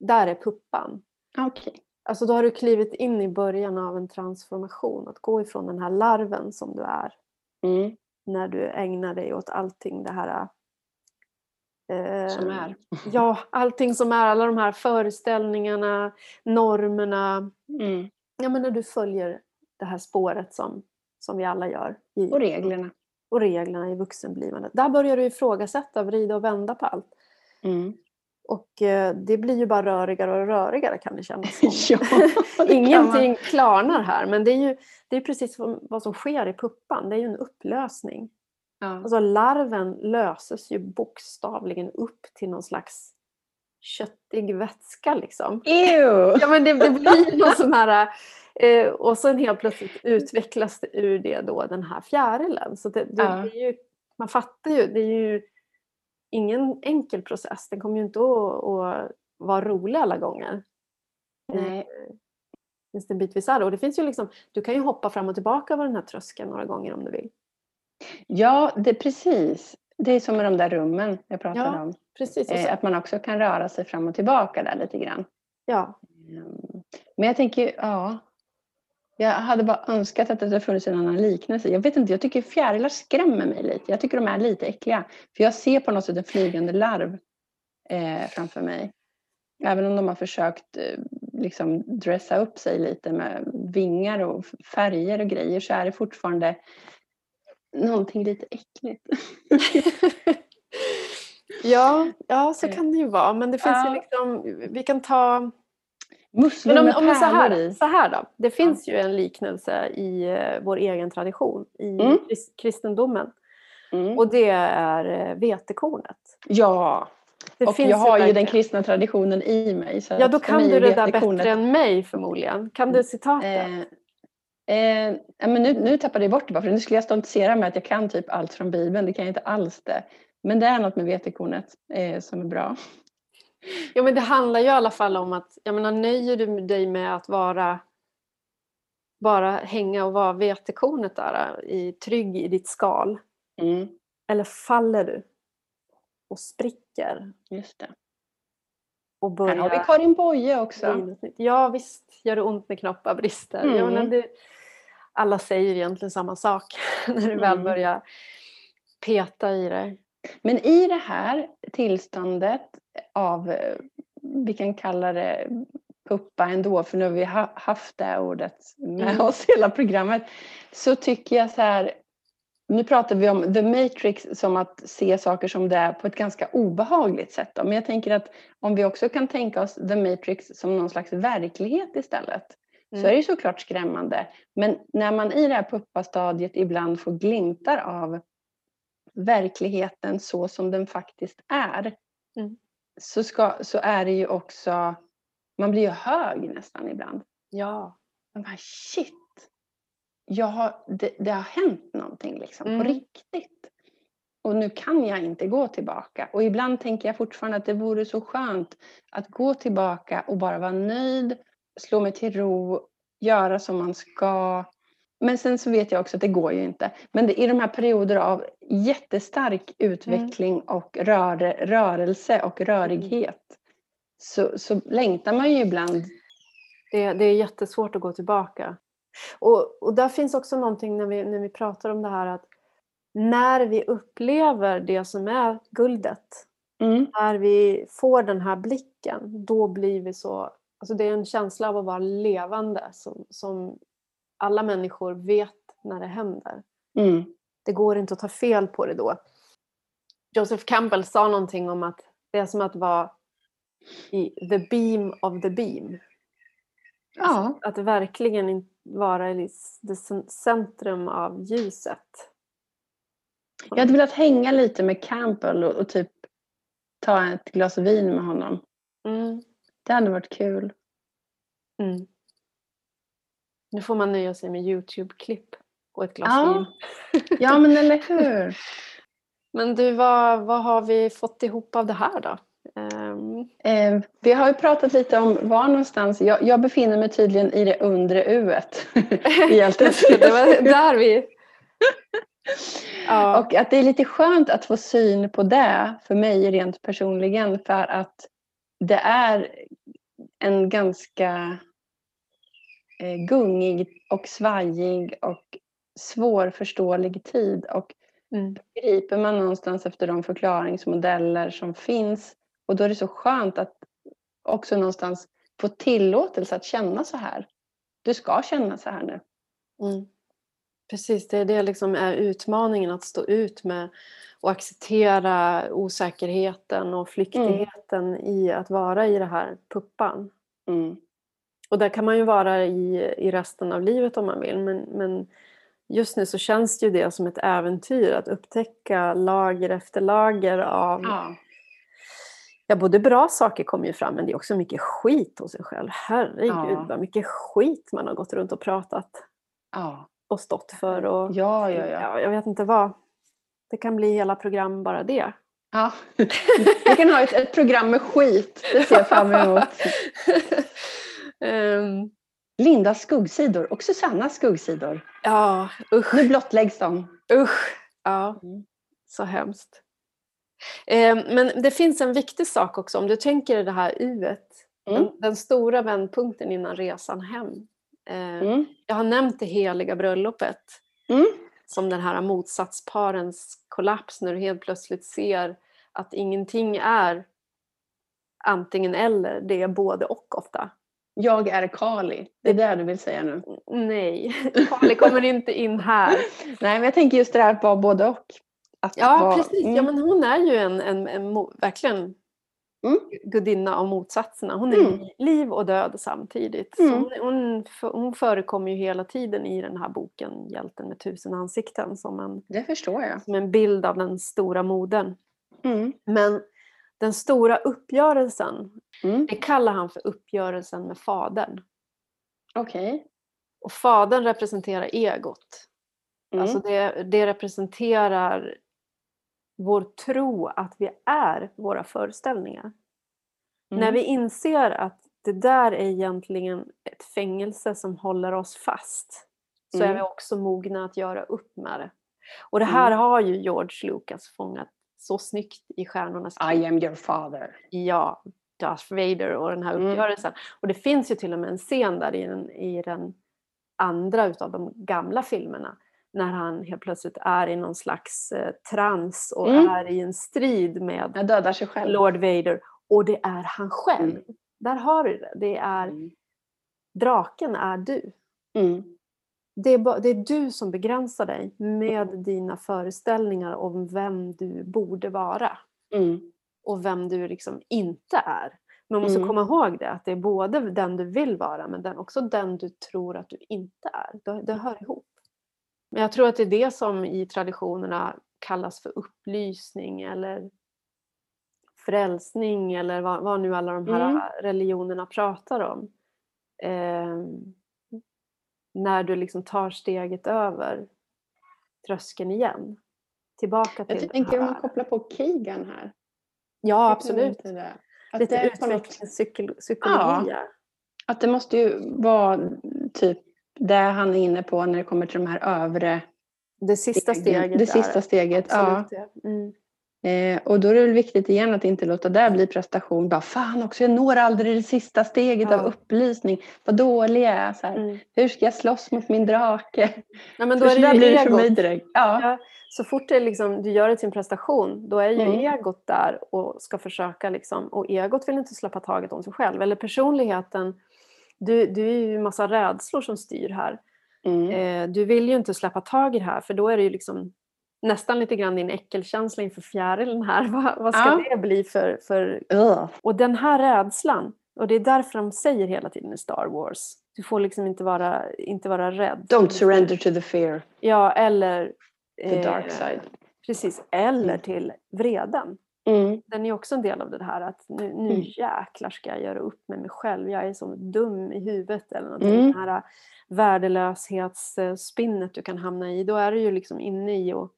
Speaker 1: där är puppan.
Speaker 2: Okej.
Speaker 1: Alltså då har du klivit in i början av en transformation, att gå ifrån den här larven som du är
Speaker 2: Mm.
Speaker 1: När du ägnar dig åt allting det här eh,
Speaker 2: Som är.
Speaker 1: Ja, allting som är, alla de här föreställningarna, normerna.
Speaker 2: Mm.
Speaker 1: Ja, men när du följer det här spåret som, som vi alla gör. I,
Speaker 2: Och reglerna.
Speaker 1: och reglerna i vuxenblivandet. Där börjar du ifrågasätta, vrida och vända på allt.
Speaker 2: Mm.
Speaker 1: Och eh, det blir ju bara rörigare och rörigare kan det kännas som.
Speaker 2: ja, det
Speaker 1: Ingenting klarnar här, men det är ju det är precis vad, som sker i puppan. Det är ju en upplösning.
Speaker 2: Ja.
Speaker 1: Alltså larven löses ju bokstavligen upp till någon slags köttig vätska liksom.
Speaker 2: Ew!
Speaker 1: Ja men det, det blir någon sån här eh, och sen helt plötsligt utvecklas det ur det då den här fjärilen. Så det, det,
Speaker 2: Ja.
Speaker 1: det är ju, man fattar ju, det är ju ingen enkel process. Den kommer ju inte att, att vara rolig alla gånger.
Speaker 2: Nej.
Speaker 1: Finns det bitvis är det. Och det finns ju liksom, du kan ju hoppa fram och tillbaka över den här tröskeln några gånger om du vill.
Speaker 2: Ja, det, precis. Det är som med de där rummen jag pratade
Speaker 1: Ja,
Speaker 2: om.
Speaker 1: Precis.
Speaker 2: Eh, att man också kan röra sig fram och tillbaka där lite grann.
Speaker 1: ja.
Speaker 2: Mm. Men jag tänker, ja. Jag hade bara önskat att det hade funnits en annan liknelse. Jag vet inte, jag tycker fjärilar skrämmer mig lite. Jag tycker de är lite äckliga. För jag ser på något sätt en flygande larv eh, framför mig. Även om de har försökt eh, liksom dressa upp sig lite med vingar och färger och grejer så är det fortfarande någonting lite äckligt.
Speaker 1: Ja, ja, så
Speaker 2: Eh,
Speaker 1: kan det ju vara. Men det finns ju
Speaker 2: ja.
Speaker 1: liksom, vi kan ta...
Speaker 2: Musslor
Speaker 1: om,
Speaker 2: med
Speaker 1: om så, här,
Speaker 2: i.
Speaker 1: så här då. Det finns ju en liknelse i eh, vår egen tradition, i
Speaker 2: Mm.
Speaker 1: kris- kristendomen.
Speaker 2: Mm.
Speaker 1: Och det är eh, vetekornet.
Speaker 2: Ja,
Speaker 1: Det
Speaker 2: och
Speaker 1: finns
Speaker 2: jag har ju den kristna traditionen i mig. Så
Speaker 1: Ja, då kan du det där bättre än mig förmodligen. Kan du citatet?
Speaker 2: Eh, eh, ja, men nu, nu tappade jag bort det bara, för nu skulle jag stoltsera med att jag kan typ allt från Bibeln. Det kan jag inte alls det. Men det är något med vetekornet eh, som är bra.
Speaker 1: Ja, men det handlar ju i alla fall om att, jag menar, nöjer du dig med att vara bara hänga och vara vetekornet där, i, trygg i ditt skal?
Speaker 2: Mm,
Speaker 1: Eller faller du och spricker
Speaker 2: just det.
Speaker 1: och
Speaker 2: Här
Speaker 1: börjar
Speaker 2: har vi Karin Boye också.
Speaker 1: Ja visst gör det ont när knoppar brister.
Speaker 2: Mm.
Speaker 1: Jag menar, det, alla säger egentligen samma sak när du väl
Speaker 2: Mm.
Speaker 1: börjar peta i det.
Speaker 2: Men i det här tillståndet av, eh, vi kan kalla det puppa ändå, för nu har vi ha, haft det ordet med
Speaker 1: Mm.
Speaker 2: oss hela programmet, så tycker jag så här, nu pratar vi om the matrix som att se saker som det är på ett ganska obehagligt sätt. Då. Men jag tänker att om vi också kan tänka oss the matrix som någon slags verklighet istället, så
Speaker 1: Mm.
Speaker 2: är det såklart skrämmande. Men när man i det här puppastadiet ibland får glimtar av verkligheten så som den faktiskt är,
Speaker 1: Mm.
Speaker 2: Så, ska, så är det ju också, man blir ju hög nästan ibland.
Speaker 1: Ja.
Speaker 2: Man bara shit, jag har, det, det har hänt någonting liksom
Speaker 1: Mm.
Speaker 2: på riktigt. Och nu kan jag inte gå tillbaka. Och ibland tänker jag fortfarande att det vore så skönt att gå tillbaka och bara vara nöjd, slå mig till ro, göra som man ska. Men sen så vet jag också att det går ju inte. Men det, i de här perioder av jättestark utveckling och rör, rörelse och rörighet så, så längtar man ju ibland.
Speaker 1: Det, det är jättesvårt att gå tillbaka. Och, och där finns också någonting när vi, när vi pratar om det här att när vi upplever det som är guldet,
Speaker 2: Mm,
Speaker 1: när vi får den här blicken, då blir vi så... Alltså det är en känsla av att vara levande som, som alla människor vet när det händer.
Speaker 2: mm,
Speaker 1: Det går inte att ta fel på det då. Joseph Campbell sa någonting om att det är som att vara i the beam of the beam.
Speaker 2: ja,
Speaker 1: Att verkligen vara i det centrum av ljuset.
Speaker 2: Jag hade velat hänga lite med Campbell och, och typ ta ett glas vin med honom.
Speaker 1: Mm.
Speaker 2: Det hade varit kul.
Speaker 1: Mm. Nu får man nöja sig med Youtube-klipp och ett glas
Speaker 2: Ja.
Speaker 1: vin.
Speaker 2: Ja, men eller hur?
Speaker 1: Men du, vad, vad har vi fått ihop av det här då? Ehm,
Speaker 2: Eh, vi har ju pratat lite om var någonstans. Jag, jag befinner mig tydligen i det undre uet.
Speaker 1: det, var där vi... Ja.
Speaker 2: Och att det är lite skönt att få syn på det för mig rent personligen för att det är en ganska gungig och svajig och svårförståelig tid och
Speaker 1: Mm.
Speaker 2: griper man någonstans efter de förklaringsmodeller som finns och då är det så skönt att också någonstans få tillåtelse att känna så här. Du ska känna så här nu.
Speaker 1: Mm. Precis, det är det liksom är utmaningen att stå ut med och acceptera osäkerheten och flyktigheten i att vara i det här puppan.
Speaker 2: Mm.
Speaker 1: Och där kan man ju vara i, i resten av livet om man vill men, men just nu så känns det ju det som ett äventyr att upptäcka lager efter lager av
Speaker 2: Ja.
Speaker 1: Ja, både bra saker kommer ju fram men det är också mycket skit hos en själv. Herregud
Speaker 2: Ja.
Speaker 1: vad mycket skit man har gått runt och pratat
Speaker 2: Ja.
Speaker 1: och stått för. Och,
Speaker 2: Ja, ja, ja.
Speaker 1: ja, jag vet inte vad. Det kan bli hela program bara det.
Speaker 2: ja. Vi kan ha ett, ett program med skit. Det ser jag fram emot.
Speaker 1: Ehm,
Speaker 2: Lindas skuggsidor och Susannas skuggsidor.
Speaker 1: ja, usch,
Speaker 2: Nu blottläggs de.
Speaker 1: usch. Ja,
Speaker 2: Mm.
Speaker 1: så hemskt. Ehm, men det finns en viktig sak också om du tänker det här uet.
Speaker 2: Mm.
Speaker 1: Den, den stora vändpunkten innan resan hem. Ehm,
Speaker 2: Mm.
Speaker 1: Jag har nämnt det heliga bröllopet.
Speaker 2: Mm.
Speaker 1: som den här motsatsparens kollaps när du helt plötsligt ser att ingenting är antingen eller, det är både och ofta.
Speaker 2: Jag är Kali. Det är det du vill säga nu.
Speaker 1: Nej, Kali kommer inte in här.
Speaker 2: Nej, men jag tänker just det här att vara både och. Att
Speaker 1: Ja,
Speaker 2: vara,
Speaker 1: precis.
Speaker 2: Mm.
Speaker 1: Ja, men hon är ju en, en, en verkligen
Speaker 2: Mm.
Speaker 1: gudinna av motsatserna. Hon är
Speaker 2: Mm.
Speaker 1: li- liv och död samtidigt.
Speaker 2: Mm.
Speaker 1: Hon, hon, hon förekommer ju hela tiden i den här boken Hjälten med tusen ansikten som en,
Speaker 2: Det förstår jag.
Speaker 1: som en bild av den stora modern.
Speaker 2: Mm.
Speaker 1: Men den stora uppgörelsen,
Speaker 2: Mm.
Speaker 1: det kallar han för uppgörelsen med fadern.
Speaker 2: Okej.
Speaker 1: Och fadern representerar egot.
Speaker 2: Mm.
Speaker 1: Alltså det, det representerar vår tro att vi är våra föreställningar.
Speaker 2: Mm.
Speaker 1: När vi inser att det där är egentligen ett fängelse som håller oss fast så är
Speaker 2: Mm.
Speaker 1: vi också mogna att göra upp med det. Och det här
Speaker 2: Mm.
Speaker 1: har ju George Lucas fångat så snyggt i Stjärnornas krig.
Speaker 2: I am your father.
Speaker 1: ja, Darth Vader och den här
Speaker 2: Mm.
Speaker 1: uppgörelsen. Och det finns ju till och med en scen där i den, i den andra utav de gamla filmerna när han helt plötsligt är i någon slags eh, trans och
Speaker 2: Mm.
Speaker 1: är i en strid med. Lord Vader och det är han själv.
Speaker 2: Mm.
Speaker 1: Där har du det. Det är,
Speaker 2: Mm.
Speaker 1: draken är du.
Speaker 2: Mm.
Speaker 1: Det är, det är du som begränsar dig med dina föreställningar om vem du borde vara
Speaker 2: Mm.
Speaker 1: och vem du liksom inte är. Man måste
Speaker 2: Mm.
Speaker 1: komma ihåg det, att det är både den du vill vara men den, också den du tror att du inte är. Det, det hör ihop. Men jag tror att det är det som i traditionerna kallas för upplysning eller frälsning eller vad, vad nu alla de här
Speaker 2: Mm.
Speaker 1: religionerna pratar om. Ehm, när du liksom tar steget över tröskeln igen. Tillbaka till
Speaker 2: Jag tänker om man kopplar på Keegan här.
Speaker 1: Ja,
Speaker 2: du
Speaker 1: absolut.
Speaker 2: det? Att
Speaker 1: Lite
Speaker 2: det,
Speaker 1: utvecklingspsykologi. Ja.
Speaker 2: att det måste ju vara typ det han är inne på när det kommer till de här övre
Speaker 1: Det sista steget.
Speaker 2: Det sista steget. Ja.
Speaker 1: Absolut det. Mm.
Speaker 2: Eh, och då är det väl viktigt igen att inte låta det bli prestation. Bara fan också, jag når aldrig det sista steget
Speaker 1: Ja.
Speaker 2: av upplysning. Vad dålig jag är. Så.
Speaker 1: Mm.
Speaker 2: Hur ska jag slåss mot min drake?
Speaker 1: Ja, men då är det ju
Speaker 2: blir det för mig direkt. Ja.
Speaker 1: Ja, så fort det liksom, du gör det till en prestation, då är ju
Speaker 2: Mm.
Speaker 1: egot där och ska försöka liksom, och egot vill inte släppa taget om sig själv. Eller personligheten, du, du är ju en massa rädslor som styr här.
Speaker 2: Mm.
Speaker 1: Eh, du vill ju inte släppa tag i det här för då är det ju liksom nästan lite grann din äckelkänsla inför fjärilen här. Vad, vad ska
Speaker 2: Ja.
Speaker 1: det bli för, för... Och den här rädslan, och det är därför de säger hela tiden i Star Wars Du får liksom inte vara, inte vara rädd.
Speaker 2: Don't surrender to the fear.
Speaker 1: Ja, eller...
Speaker 2: The dark side.
Speaker 1: Precis, eller
Speaker 2: Mm.
Speaker 1: till vreden.
Speaker 2: Mm.
Speaker 1: Den är också en del av det här att nu, nu
Speaker 2: Mm.
Speaker 1: jäklar ska jag göra upp med mig själv. Jag är så dum i huvudet eller någonting.
Speaker 2: Mm.
Speaker 1: Det här värdelöshetsspinnet du kan hamna i. Då är du ju liksom inne i och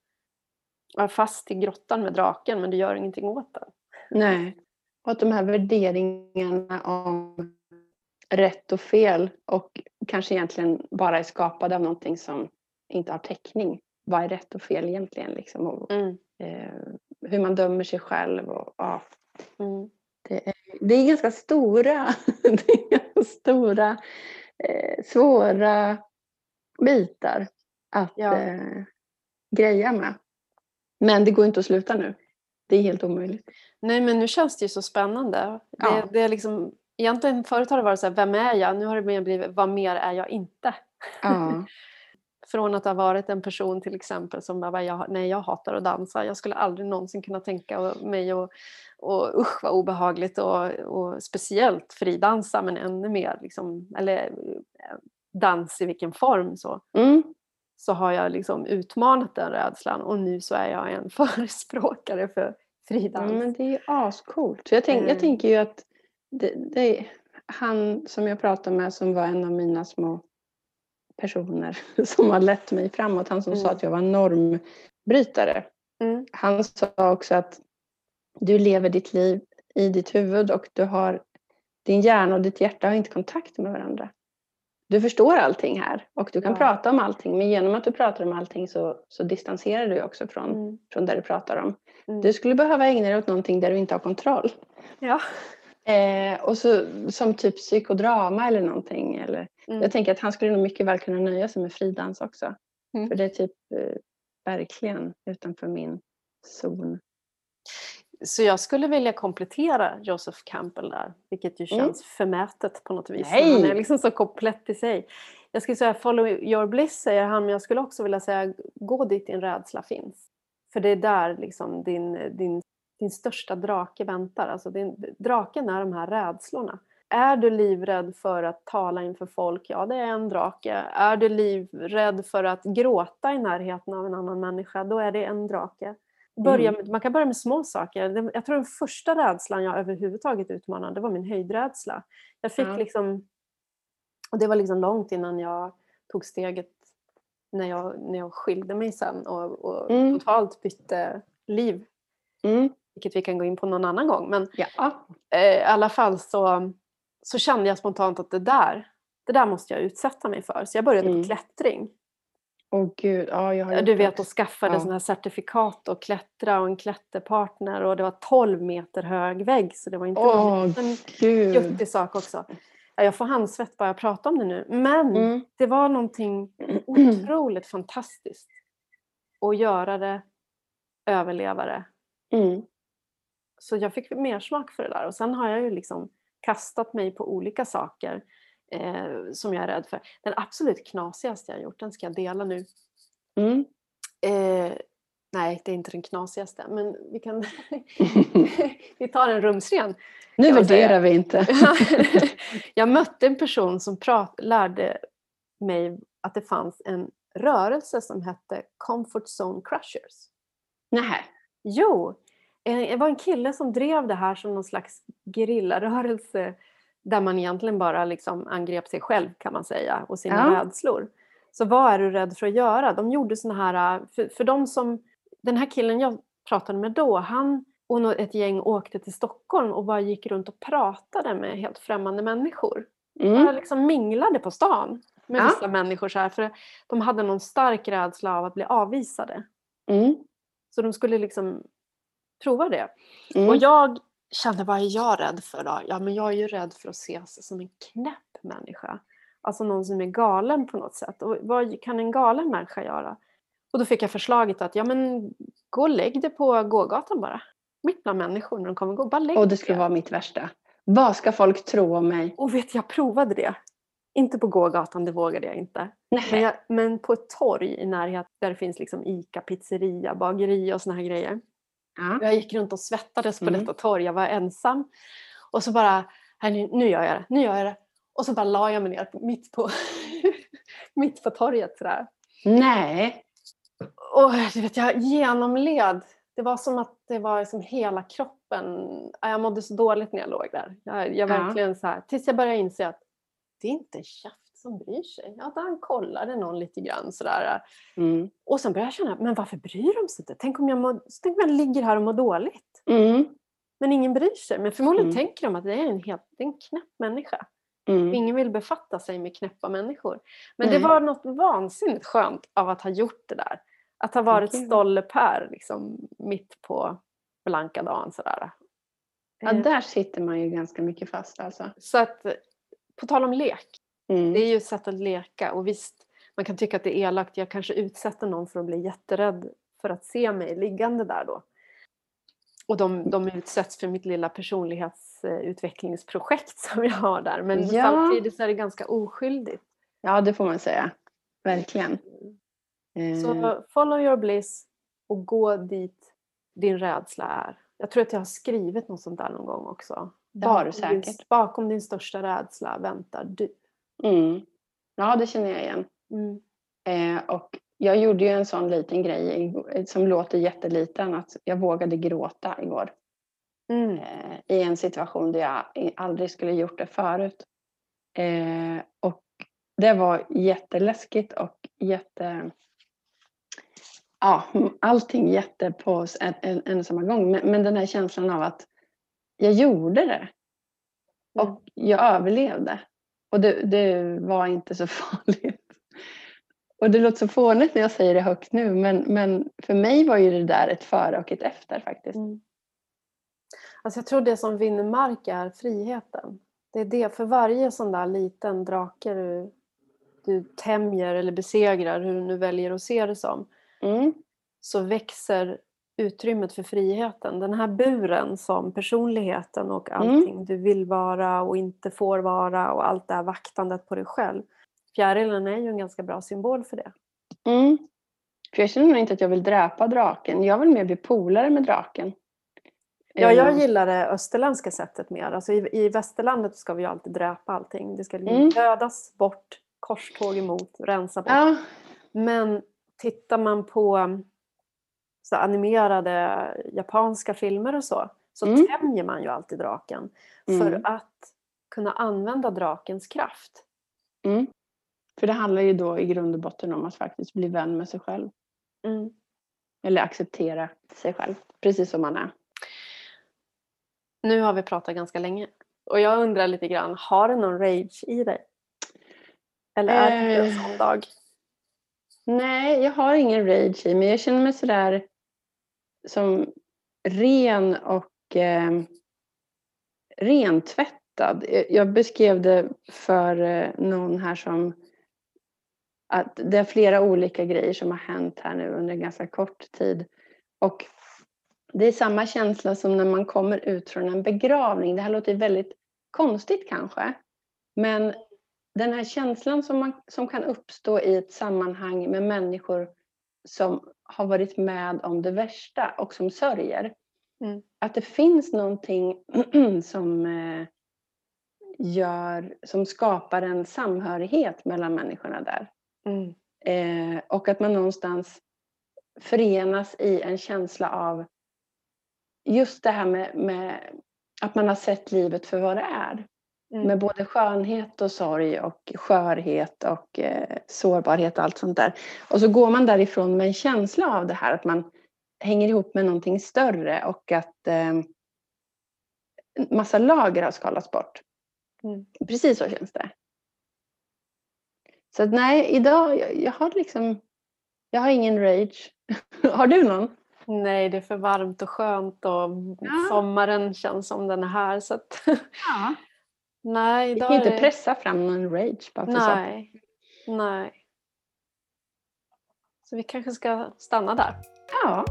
Speaker 1: är fast i grottan med draken men du gör ingenting åt det.
Speaker 2: Nej. Och att de här värderingarna om rätt och fel och kanske egentligen bara är skapade av någonting som inte har täckning. Vad är rätt och fel egentligen? Liksom? Och,
Speaker 1: Mm.
Speaker 2: eh, hur man dömer sig själv. Och, ja,
Speaker 1: Mm.
Speaker 2: det, är, det är ganska stora, det är ganska stora eh, svåra bitar att
Speaker 1: Ja.
Speaker 2: eh, greja med. Men det går inte att sluta nu. Det är helt omöjligt.
Speaker 1: Nej men nu känns det ju så spännande.
Speaker 2: Ja.
Speaker 1: Det, det är liksom, egentligen förut har det varit så här, vem är jag? Nu har det mer blivit, vad mer är jag inte?
Speaker 2: Ja.
Speaker 1: Från att ha varit en person till exempel som bara, jag, nej jag hatar att dansa. Jag skulle aldrig någonsin kunna tänka mig och, och usch vad obehagligt och, och speciellt fridansa men ännu mer liksom, eller eh, dans i vilken form så.
Speaker 2: Mm.
Speaker 1: Så har jag liksom utmanat den rädslan och nu så är jag en förespråkare för
Speaker 2: Ja,
Speaker 1: fridans.
Speaker 2: men det är ju ascoolt. Jag, tänk,
Speaker 1: Mm.
Speaker 2: jag tänker ju att det, det, han som jag pratade med som var en av mina små personer som har lett mig framåt. Han som sa
Speaker 1: Mm.
Speaker 2: att jag var normbrytare.
Speaker 1: Mm.
Speaker 2: Han sa också att du lever ditt liv i ditt huvud och du har din hjärna och ditt hjärta har inte kontakt med varandra. Du förstår allting här och du kan
Speaker 1: Ja.
Speaker 2: prata om allting men genom att du pratar om allting så, så distanserar du också från,
Speaker 1: Mm.
Speaker 2: från det du pratar om.
Speaker 1: Mm.
Speaker 2: Du skulle behöva ägna dig åt någonting där du inte har kontroll.
Speaker 1: Ja.
Speaker 2: Eh, och så, som typ psykodrama eller någonting. Eller,
Speaker 1: Mm.
Speaker 2: Jag tänker att han skulle nog mycket väl kunna nöja sig med fridans också.
Speaker 1: Mm.
Speaker 2: För det är typ eh, verkligen utanför min zon.
Speaker 1: Så jag skulle vilja komplettera Joseph Campbell där, vilket ju
Speaker 2: Mm.
Speaker 1: känns förmätet på något vis.
Speaker 2: Nej!
Speaker 1: Han är liksom så komplett i sig. Jag skulle säga follow your bliss säger han, men jag skulle också vilja säga gå dit din rädsla finns. För det är där liksom din, din, din största drake väntar. Alltså din, draken är de här rädslorna. Är du livrädd för att tala inför folk? Ja, det är en drake. Är du livrädd för att gråta i närheten av en annan människa? Då är det en drake. Börja
Speaker 2: Mm.
Speaker 1: med, man kan börja med små saker. Jag tror den första rädslan jag överhuvudtaget utmanade var min höjdrädsla. Jag fick
Speaker 2: Ja.
Speaker 1: liksom, och det var liksom långt innan jag tog steget när jag, när jag skilde mig sen och, och
Speaker 2: Mm.
Speaker 1: totalt bytte liv.
Speaker 2: Mm.
Speaker 1: Vilket vi kan gå in på någon annan gång. Men
Speaker 2: Ja.
Speaker 1: eh, i alla fall så, så kände jag spontant att det där, det där måste jag utsätta mig för. Så jag började
Speaker 2: Mm.
Speaker 1: på klättring.
Speaker 2: Åh gud, ja jag har
Speaker 1: Du vet, och skaffade
Speaker 2: Ja.
Speaker 1: såna här certifikat och klättra och en klätterpartner och det var 12 meter hög vägg så det var inte
Speaker 2: Åh
Speaker 1: en juttig sak också. Ja, jag får handsvett bara jag pratar om det nu. Men
Speaker 2: Mm.
Speaker 1: det var någonting otroligt fantastiskt att göra det, överleva det.
Speaker 2: Mm.
Speaker 1: Så jag fick mer smak för det där och sen har jag ju liksom kastat mig på olika saker eh, som jag är rädd för. Den absolut knasigaste jag har gjort, den ska jag dela nu.
Speaker 2: Mm.
Speaker 1: Eh, nej, det är inte den knasigaste, men vi kan... vi tar en rumsren.
Speaker 2: nu värderar vi inte.
Speaker 1: jag mötte en person som prat, lärde mig att det fanns en rörelse som hette Comfort Zone Crushers.
Speaker 2: Nej.
Speaker 1: Jo, eh, det var en kille som drev det här som någon slags gerillarörelse där man egentligen bara liksom angrep sig själv kan man säga och sina
Speaker 2: Ja.
Speaker 1: rädslor. Så vad är du rädd för att göra? De gjorde såna här, för, för de som, den här killen jag pratade med då, han och ett gäng åkte till Stockholm och bara gick runt och pratade med helt främmande människor. Bara
Speaker 2: Mm.
Speaker 1: liksom minglade på stan med
Speaker 2: Ja.
Speaker 1: vissa människor så här, för de hade någon stark rädsla av att bli avvisade.
Speaker 2: Mm.
Speaker 1: Så de skulle liksom prova det.
Speaker 2: Mm.
Speaker 1: Och jag kände, vad är jag rädd för då? Ja, men jag är ju rädd för att ses som en knäpp människa. Alltså någon som är galen på något sätt. Och vad kan en galen människa göra? Och då fick jag förslaget att, ja men gå och lägg dig på gågatan bara. Mitt bland människor när de kommer gå. Bara lägg
Speaker 2: Och det skulle vara mitt värsta. Vad ska folk tro om mig?
Speaker 1: Och vet jag provade det. Inte på gågatan, det vågade jag inte. Men, jag, men på ett torg i närheten där det finns liksom Ica, pizzeria, bageri och såna här grejer.
Speaker 2: Ja.
Speaker 1: Jag gick runt och svettades på
Speaker 2: Mm.
Speaker 1: detta torg, jag var ensam. Och så bara, här, nu, nu gör jag det, nu gör jag det. Och så bara la jag mig ner mitt på, mitt på torget sådär.
Speaker 2: Nej.
Speaker 1: Och du vet, jag genomled. Det var som att det var liksom hela kroppen. Jag mådde så dåligt när jag låg där. Jag, jag verkligen så här, tills jag började inse att det är inte Käft som bryr sig. Ja, han kollade någon lite grann sådär. Mm. Och sen började jag känna, men varför bryr de sig inte? Tänk om jag, må, tänk om jag ligger här och mår dåligt. Mm. Men ingen bryr sig. Men förmodligen mm. tänker de att det är en, helt, det är en knäpp människa. Mm. Ingen vill befatta sig med knäppa människor. Men det var något vansinnigt skönt av att ha gjort det där. Att ha varit okay. stolle-Per liksom, mitt på blanka dagen. Sådär.
Speaker 2: Ja, eh. där sitter man ju ganska mycket fast alltså.
Speaker 1: Så att, på tal om lek. Mm. Det är ju ett sätt att leka och visst, man kan tycka att det är elakt. Jag kanske utsätter någon för att bli jätterädd för att se mig liggande där då. Och de, de utsätts för mitt lilla personlighetsutvecklingsprojekt som jag har där. Men ja. samtidigt så är det ganska oskyldigt.
Speaker 2: Ja, det får man säga. Verkligen.
Speaker 1: Så eh. follow your bliss och gå dit din rädsla är. Jag tror att jag har skrivit något sånt där någon gång också.
Speaker 2: Det har du säkert.
Speaker 1: Bakom din största rädsla väntar du.
Speaker 2: Mm. Ja, det känner jag igen. Mm. Eh, och jag gjorde ju en sån liten grej som låter jätteliten, att jag vågade gråta igår. Mm. Eh, I en situation där jag aldrig skulle gjort det förut. Eh, och det var jätteläskigt och jätte... Ja, allting jätte på en, en, en samma gång. Men, men, den här känslan av att jag gjorde det. Och mm. jag överlevde. Och det, det var inte så farligt. Och det låter så fånigt när jag säger det högt nu men, men för mig var ju det där ett före och ett efter faktiskt. Mm.
Speaker 1: Alltså jag tror det som vinner mark är friheten. Det är det, för varje sån där liten drake du, du tämjer eller besegrar, hur du nu väljer att se det som, mm. så växer utrymmet för friheten. Den här buren som personligheten och mm. allting mm. du vill vara och inte får vara och allt det här vaktandet på dig själv fjärilen är ju en ganska bra symbol för det.
Speaker 2: Mm. För jag känner nog inte att jag vill dräpa draken. Jag vill mer bli polare med draken.
Speaker 1: Ja, jag eh. gillar det österländska sättet mer. Alltså i, I västerlandet ska vi alltid dräpa allting. Det ska mm. dödas bort, korståg emot, rensa bort. Ja. Men tittar man på så animerade japanska filmer och så, så mm. tämjer man ju alltid draken. Mm. För att kunna använda drakens kraft.
Speaker 2: Mm. För det handlar ju då i grund och botten om att faktiskt bli vän med sig själv. Mm. Eller acceptera sig själv, precis som man är.
Speaker 1: Nu har vi pratat ganska länge. Och jag undrar lite grann, har du någon rage i dig? Eller är det en sån dag?
Speaker 2: Nej, jag har ingen rage i mig. Jag känner mig sådär som ren och eh, rentvättad. Jag beskrev det för eh, någon här som att det är flera olika grejer som har hänt här nu under en ganska kort tid. Och det är samma känsla som när man kommer ut från en begravning. Det här låter väldigt konstigt kanske. Men den här känslan som, man, som kan uppstå i ett sammanhang med människor som har varit med om det värsta och som sörjer. Mm. Att det finns någonting som eh, gör, som skapar en samhörighet mellan människorna där. Mm. Eh, och att man någonstans förenas i en känsla av just det här med, med att man har sett livet för vad det är. Mm. Med både skönhet och sorg och skörhet och eh, sårbarhet och allt sånt där. Och så går man därifrån med en känsla av det här att man hänger ihop med någonting större och att eh, massa lager har skalats bort. Mm. Precis så känns det. Så att, nej, idag, jag, jag har liksom, jag har ingen rage. har du någon?
Speaker 1: Nej, det är för varmt och skönt och ja. sommaren känns som den är här. Så att, ja. nej,
Speaker 2: Vi kan inte det... pressa fram någon rage bara för
Speaker 1: Nej, så. nej. Så vi kanske ska stanna där.
Speaker 2: Ja.